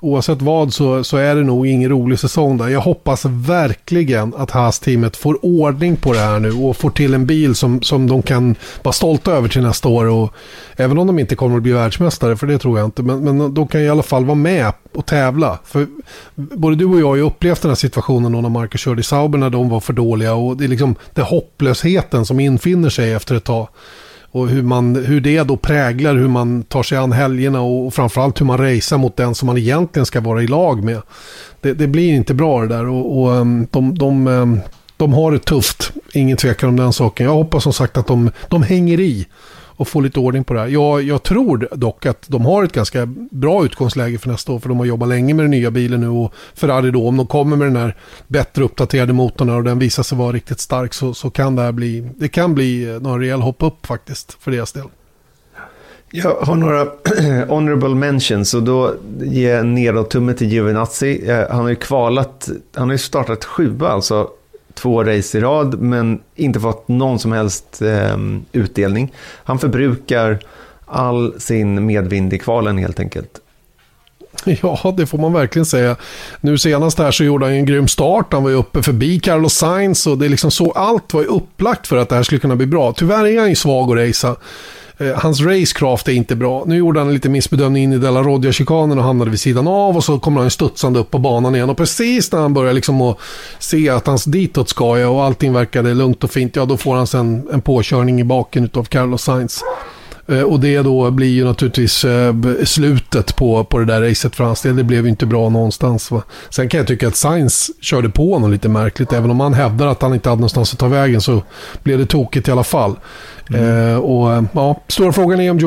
oavsett vad så, så är det nog ingen rolig säsong där. Jag hoppas verkligen att Haas-teamet får ordning på det här nu och får till en bil som, som de kan vara stolta över till nästa år. Och, även om de inte kommer att bli världsmästare, för det tror jag inte, men, men de kan i alla fall vara med och tävla. För både du och jag har ju upplevt den här situationen när Marcus körde i Sauber när de var för dåliga och det är liksom det hopplösheten som infinner sig efter ett tag. Och hur, man, hur det då präglar hur man tar sig an helgerna och framförallt hur man racear mot den som man egentligen ska vara i lag med. Det, det blir inte bra det där och, och ehm, de, de, ehm, de har det tufft. Ingen tvekan om den saken. Jag hoppas som sagt att de, de hänger i och få lite ordning på det här. Jag, jag tror dock att de har ett ganska bra utgångsläge för nästa år. För de har jobbat länge med den nya bilen nu. Och Ferrari då, om de kommer med den här bättre uppdaterade motorn och den visar sig vara riktigt stark så, så kan det här bli, det kan bli eh, några rejäl hopp upp faktiskt för deras del.
Jag har några honorable mentions och då ger jag nedåt-tumme till Giovinazzi. Eh, han har ju kvalat, han har ju startat sjua alltså två race i rad men inte fått någon som helst eh, utdelning. Han förbrukar all sin medvind i kvalen helt enkelt.
Ja, det får man verkligen säga. Nu senast här så gjorde han en grym start. Han var ju uppe förbi Carlos Sainz och det är liksom så allt var ju upplagt för att det här skulle kunna bli bra. Tyvärr är han ju svag att racea. Eh, hans racecraft är inte bra. Nu gjorde han en liten missbedömning in i Della Rodia-chikanen och hamnade vid sidan av och så kommer han studsande upp på banan igen. Och precis när han börjar liksom att se att hans ditåt ska jag och allting verkade lugnt och fint, ja då får han sen en påkörning i baken utav Carlos Sainz. Eh, och det då blir ju naturligtvis eh, slutet på, på det där racet för hans del. Det blev ju inte bra någonstans. Va? Sen kan jag tycka att Sainz körde på honom lite märkligt. Även om han hävdar att han inte hade någonstans att ta vägen så blev det tokigt i alla fall. Mm. Eh, och ja, Stora frågan är om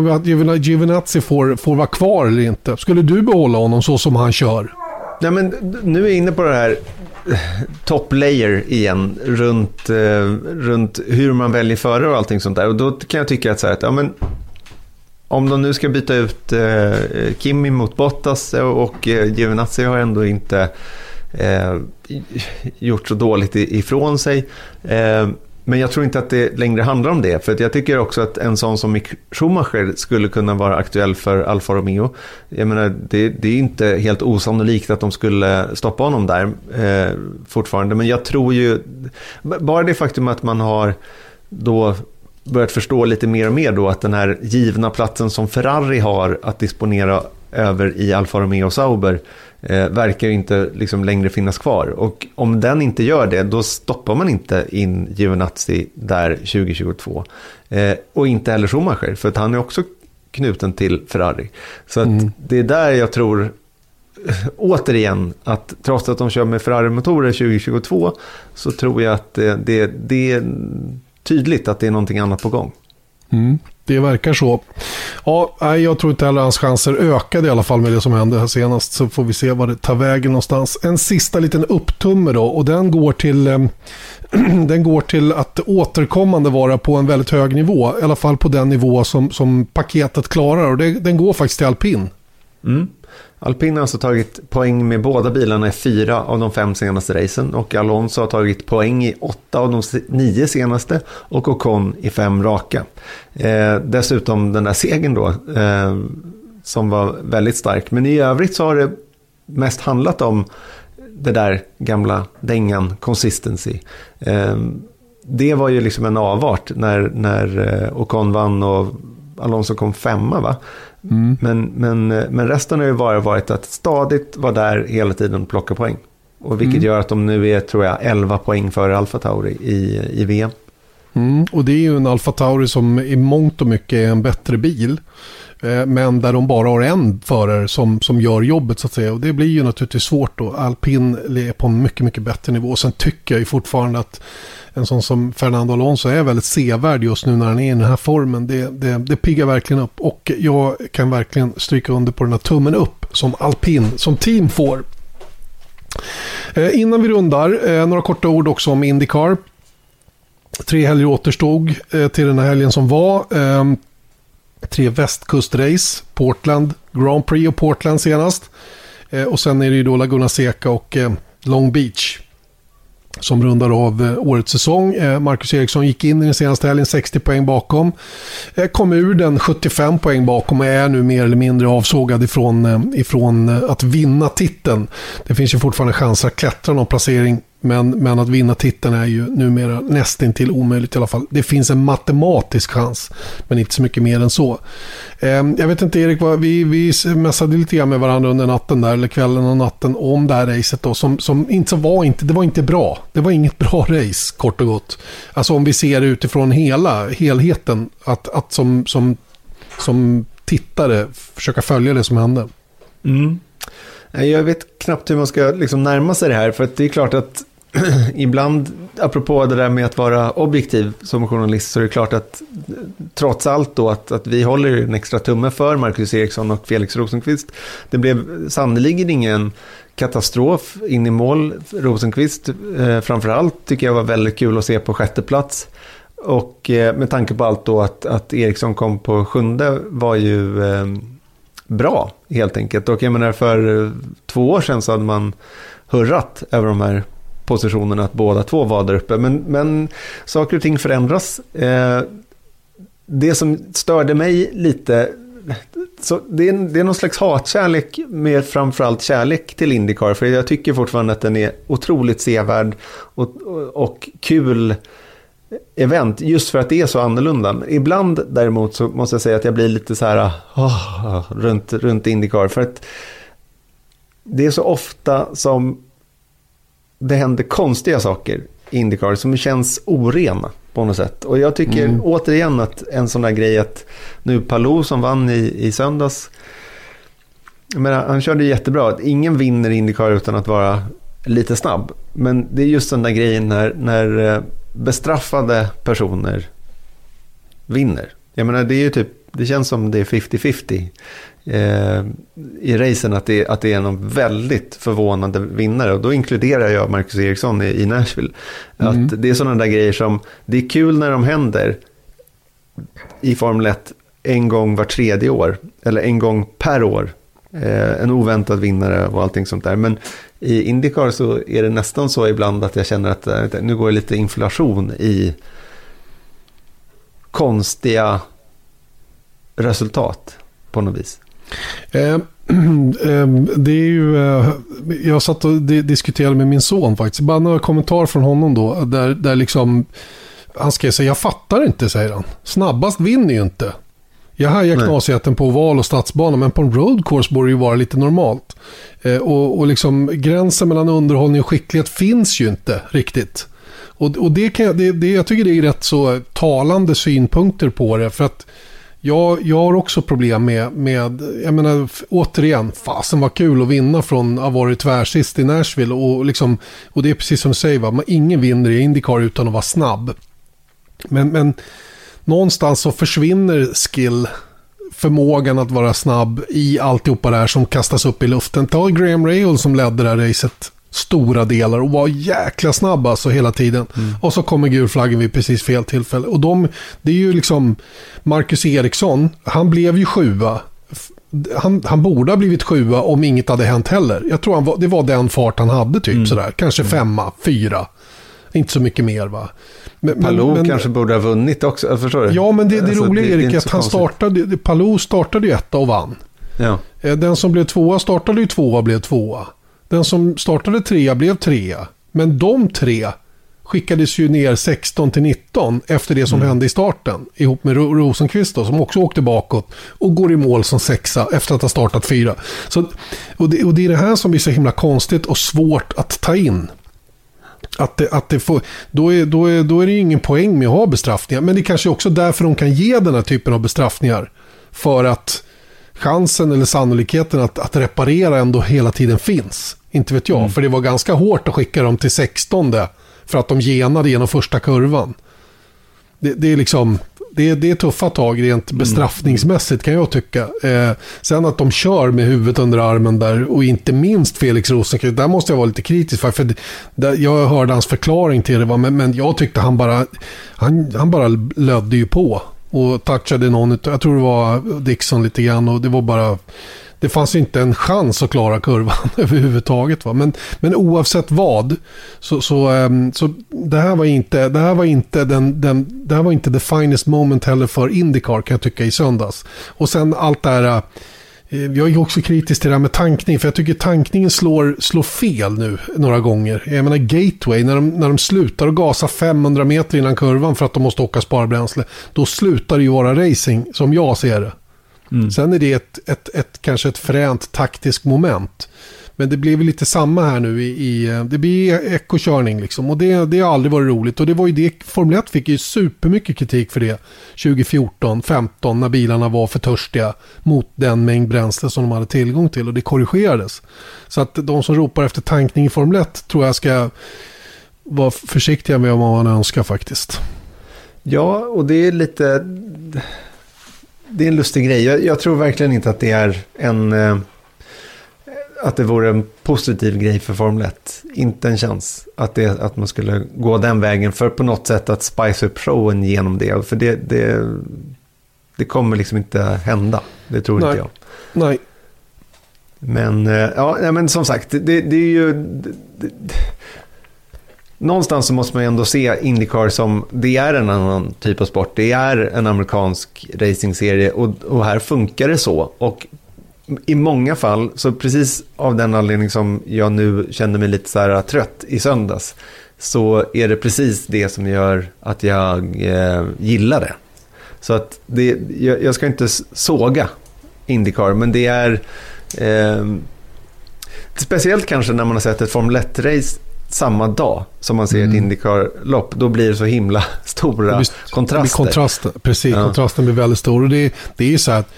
Giovinazzi får, får vara kvar eller inte. Skulle du behålla honom så som han kör?
Ja, men nu är jag inne på det här top layer igen runt, eh, runt hur man väljer förare och allting sånt där. Och då kan jag tycka att, så här, att ja, men om de nu ska byta ut eh, Kimi mot Bottas eh, och eh, Giovinazzi har ändå inte eh, gjort så dåligt ifrån sig. Eh, men jag tror inte att det längre handlar om det. För jag tycker också att en sån som Mick Schumacher skulle kunna vara aktuell för Alfa Romeo. Jag menar, det, det är inte helt osannolikt att de skulle stoppa honom där eh, fortfarande. Men jag tror ju, bara det faktum att man har då börjat förstå lite mer och mer då att den här givna platsen som Ferrari har att disponera över i Alfa Romeo Sauber eh, verkar ju inte liksom längre finnas kvar. Och om den inte gör det, då stoppar man inte in Giovinazzi där 2022. Eh, och inte heller Schumacher, för att han är också knuten till Ferrari. Så mm. det är där jag tror, återigen, att trots att de kör med Ferrari-motorer 2022, så tror jag att det, det, det är tydligt att det är någonting annat på gång.
Mm. Det verkar så. Ja, jag tror inte heller hans chanser ökade i alla fall med det som hände här senast. Så får vi se vad det tar vägen någonstans. En sista liten upptumme då och den går till, eh, den går till att återkommande vara på en väldigt hög nivå. I alla fall på den nivå som, som paketet klarar och det, den går faktiskt till alpin.
Mm. Alpin har alltså tagit poäng med båda bilarna i fyra av de fem senaste racen och Alonso har tagit poäng i åtta av de nio senaste och Ocon i fem raka. Eh, dessutom den där segern då eh, som var väldigt stark. Men i övrigt så har det mest handlat om det där gamla dängan consistency. Eh, det var ju liksom en avart när, när eh, Ocon vann och Alonso kom femma va? Mm. Men, men, men resten har ju bara varit att stadigt vara där hela tiden och plocka poäng. Och vilket mm. gör att de nu är, tror jag, 11 poäng före Alfa Tauri i, i VM.
Mm. Och det är ju en Alfa Tauri som i mångt och mycket är en bättre bil. Eh, men där de bara har en förare som, som gör jobbet så att säga. Och det blir ju naturligtvis svårt då. Alpin är på en mycket, mycket bättre nivå. Sen tycker jag ju fortfarande att en sån som Fernando Alonso är väldigt sevärd just nu när han är i den här formen. Det, det, det piggar verkligen upp och jag kan verkligen stryka under på den här tummen upp som alpin, som team får. Eh, innan vi rundar, eh, några korta ord också om Indycar. Tre helger återstod eh, till den här helgen som var. Eh, tre västkustrace, Portland, Grand Prix och Portland senast. Eh, och sen är det ju då Laguna Seca och eh, Long Beach som rundar av eh, årets säsong. Eh, Marcus Eriksson gick in i den senaste helgen 60 poäng bakom. Eh, kom ur den 75 poäng bakom och är nu mer eller mindre avsågad ifrån, ifrån att vinna titeln. Det finns ju fortfarande chanser att klättra någon placering men, men att vinna titeln är ju numera nästintill omöjligt i alla fall. Det finns en matematisk chans, men inte så mycket mer än så. Eh, jag vet inte Erik, vad, vi, vi mässade lite grann med varandra under natten där, eller kvällen och natten om det här racet då, som, som inte så var inte, det var inte bra. Det var inget bra race, kort och gott. Alltså om vi ser det utifrån hela, helheten, att, att som, som, som tittare försöka följa det som hände.
Mm. Jag vet knappt hur man ska liksom närma sig det här, för att det är klart att ibland, apropå det där med att vara objektiv som journalist, så är det klart att trots allt då att, att vi håller en extra tumme för Marcus Eriksson och Felix Rosenqvist. Det blev sannerligen ingen katastrof in i mål. Rosenqvist eh, framförallt tycker jag var väldigt kul att se på sjätte plats. Och eh, med tanke på allt då att, att Eriksson kom på sjunde var ju eh, bra helt enkelt. Och jag menar för eh, två år sedan så hade man hurrat över de här positionerna att båda två var där uppe. Men, men saker och ting förändras. Eh, det som störde mig lite, så det, är, det är någon slags hatkärlek med framförallt kärlek till Indycar. För jag tycker fortfarande att den är otroligt sevärd och, och, och kul event just för att det är så annorlunda. Ibland däremot så måste jag säga att jag blir lite så här oh, runt, runt Indycar. För att det är så ofta som det händer konstiga saker i Indycar som känns orena på något sätt. Och jag tycker mm. återigen att en sån där grej att nu Palou som vann i, i söndags, men han körde jättebra. Att ingen vinner Indycar utan att vara lite snabb. Men det är just den där grejen när, när eh, bestraffade personer vinner. Jag menar, det är ju typ, det känns som det är 50-50 eh, i racen att det, att det är någon väldigt förvånande vinnare. Och då inkluderar jag Marcus Eriksson i, i Nashville. Mm. Att det är sådana där grejer som, det är kul när de händer i Formel 1 en gång var tredje år. Eller en gång per år. Eh, en oväntad vinnare och allting sånt där. Men i Indycar så är det nästan så ibland att jag känner att eh, nu går det lite inflation i konstiga resultat på något vis.
Eh, eh, det är ju, eh, jag satt och diskuterade med min son faktiskt. Bara några kommentarer från honom då. Där, där liksom, han skrev så jag fattar inte, säger han. Snabbast vinner ju inte. Jag hajar knasigheten på oval och stadsbana, men på en road course borde det ju vara lite normalt. Och, och liksom, gränsen mellan underhållning och skicklighet finns ju inte riktigt. Och, och det, kan jag, det, det, jag tycker det är rätt så talande synpunkter på det. För att jag, jag har också problem med, med, jag menar återigen, fasen var kul att vinna från att ha varit tvärsist i Nashville. Och, liksom, och det är precis som du säger, va? ingen vinner i Indycar utan att vara snabb. Men, men någonstans så försvinner skill, förmågan att vara snabb i alltihopa det här som kastas upp i luften. Ta Graham Rahal som ledde det här racet stora delar och var jäkla snabb alltså hela tiden. Mm. Och så kommer gulflaggen vid precis fel tillfälle. Och de, det är ju liksom Marcus Eriksson, han blev ju sjua. Han, han borde ha blivit sjua om inget hade hänt heller. Jag tror han var, det var den fart han hade typ mm. sådär. Kanske mm. femma, fyra. Inte så mycket mer va.
Men, Palou men, kanske borde ha vunnit också, förstår du?
Ja, men det, det alltså, roliga Erik är att han startade, Palou startade ju etta och vann.
Ja.
Eh, den som blev tvåa startade ju tvåa och blev tvåa. Den som startade trea blev trea. Men de tre skickades ju ner 16 till 19 efter det som mm. hände i starten. Ihop med Rosenqvist då, som också åkte bakåt och går i mål som sexa efter att ha startat fyra. Så, och, det, och det är det här som blir så himla konstigt och svårt att ta in. Att det, att det får, då, är, då, är, då är det ju ingen poäng med att ha bestraffningar. Men det är kanske också därför de kan ge den här typen av bestraffningar. För att chansen eller sannolikheten att, att reparera ändå hela tiden finns. Inte vet jag, mm. för det var ganska hårt att skicka dem till 16 för att de genade genom första kurvan. Det, det är liksom, det, det är tuffa tag rent mm. bestraffningsmässigt kan jag tycka. Eh, sen att de kör med huvudet under armen där och inte minst Felix Rosenqvist, där måste jag vara lite kritisk för. för där, jag hörde hans förklaring till det, men, men jag tyckte han bara, han, han bara lödde ju på. och touchade någon, jag tror det var Dixon lite grann och det var bara det fanns inte en chans att klara kurvan överhuvudtaget. Va? Men, men oavsett vad, så, så, um, så det här var inte, det här var inte, den, den, det här var inte the finest moment heller för Indycar kan jag tycka i söndags. Och sen allt det här, eh, jag är också kritisk till det här med tankning, för jag tycker tankningen slår, slår fel nu några gånger. Jag menar Gateway, när de, när de slutar att gasa 500 meter innan kurvan för att de måste åka sparbränsle, då slutar det ju vara racing, som jag ser det. Mm. Sen är det ett, ett, ett, kanske ett fränt taktiskt moment. Men det blev lite samma här nu i, i det blir ekokörning liksom. Och det, det har aldrig varit roligt. Och det var ju det, Formel 1 fick ju supermycket kritik för det 2014, 15 när bilarna var för törstiga mot den mängd bränsle som de hade tillgång till. Och det korrigerades. Så att de som ropar efter tankning i Formel 1 tror jag ska vara försiktiga med vad man önskar faktiskt.
Ja, och det är lite det är en lustig grej. Jag, jag, tror verkligen inte att det är en... Eh, att det vore en positiv grej för Formel 1. Inte en chans att, det, att man skulle gå den vägen för på något sätt att spice upp showen genom det. För det, det, det kommer liksom inte hända. Det tror
Nej.
inte jag.
Nej.
Men, eh, ja, men som sagt, det, det är ju... Det, någonstans så måste man ju ändå se Indycar som, det är en annan typ av sport. Det är en amerikansk racingserie och, och här funkar det så. Och i många fall, så precis av den anledning som jag nu kände mig lite så här trött i söndags, så är det precis det som gör att jag eh, gillar det. Så att det, jag, jag ska inte såga Indycar, men det är eh, speciellt kanske när man har sett ett Formel 1-race samma dag som man ser mm. ett Indycar-lopp, då blir det så himla stora blir, kontraster.
kontraster. Precis, ja. kontrasten blir väldigt stor. Och det, det är ju så att,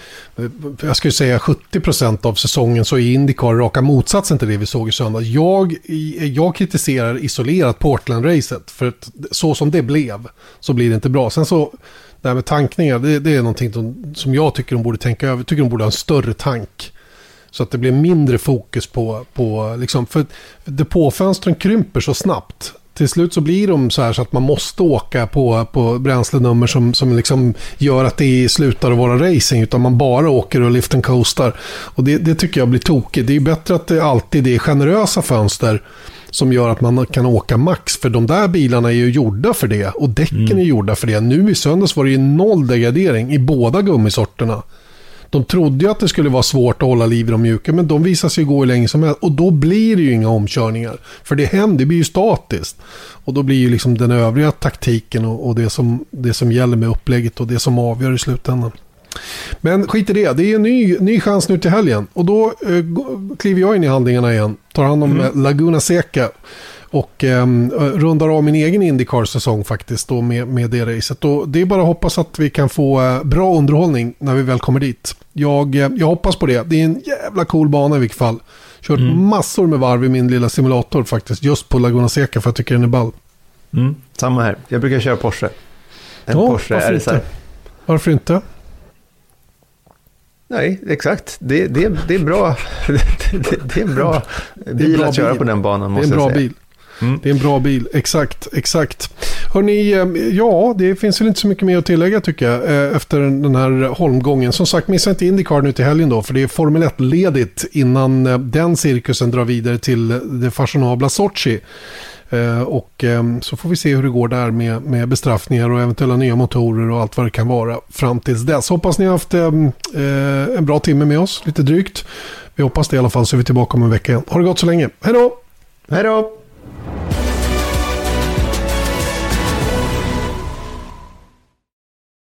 jag skulle säga 70% av säsongen så är Indycar raka motsatsen till det vi såg i söndag. Jag, jag kritiserar isolerat Portland-racet, för att så som det blev så blir det inte bra. Sen så, det här med tankningar, det, det är någonting som, som jag tycker de borde tänka över. Jag tycker de borde ha en större tank. Så att det blir mindre fokus på, på liksom, för depåfönstren krymper så snabbt. Till slut så blir de så här så att man måste åka på, på bränslenummer som, som liksom gör att det slutar att vara racing. Utan man bara åker och lift and coastar. Och det, det tycker jag blir tokigt. Det är bättre att det alltid är generösa fönster som gör att man kan åka max. För de där bilarna är ju gjorda för det och däcken mm. är gjorda för det. Nu i söndags var det ju noll degradering i båda gummisorterna. De trodde ju att det skulle vara svårt att hålla liv i de mjuka, men de visar sig gå hur länge som helst. Och då blir det ju inga omkörningar. För det händer, det blir ju statiskt. Och då blir ju liksom den övriga taktiken och, och det, som, det som gäller med upplägget och det som avgör i slutändan. Men skit i det, det är en ny, ny chans nu till helgen. Och då eh, kliver jag in i handlingarna igen, tar hand om mm. Laguna Seca. Och eh, rundar av min egen Indycar-säsong faktiskt då med, med det racet. Och det är bara att hoppas att vi kan få eh, bra underhållning när vi väl kommer dit. Jag, eh, jag hoppas på det. Det är en jävla cool bana i vilket fall. Kört mm. massor med varv i min lilla simulator faktiskt. Just på Laguna Seca för jag tycker den är ball.
Mm. Samma här. Jag brukar köra Porsche.
En ja, Porsche varför RSR. Inte? Varför inte?
Nej, exakt. Det, det, det, är bra. det, det är en bra bil bra att köra bil. på den banan.
Måste det är en bra bil. Mm. Det är en bra bil, exakt, exakt. Hörrni, eh, ja, det finns väl inte så mycket mer att tillägga tycker jag eh, efter den här holmgången. Som sagt, missa inte Indycar nu till helgen då, för det är Formel 1-ledigt innan eh, den cirkusen drar vidare till det fashionabla Sochi. Och så får vi se hur det går där med, med bestraffningar och eventuella nya motorer och allt vad det kan vara fram tills dess. Hoppas ni har haft en bra timme med oss, lite drygt. Vi hoppas det i alla fall så är vi tillbaka om en vecka igen. Ha det gott så länge. Hej då!
Hej då! Bye.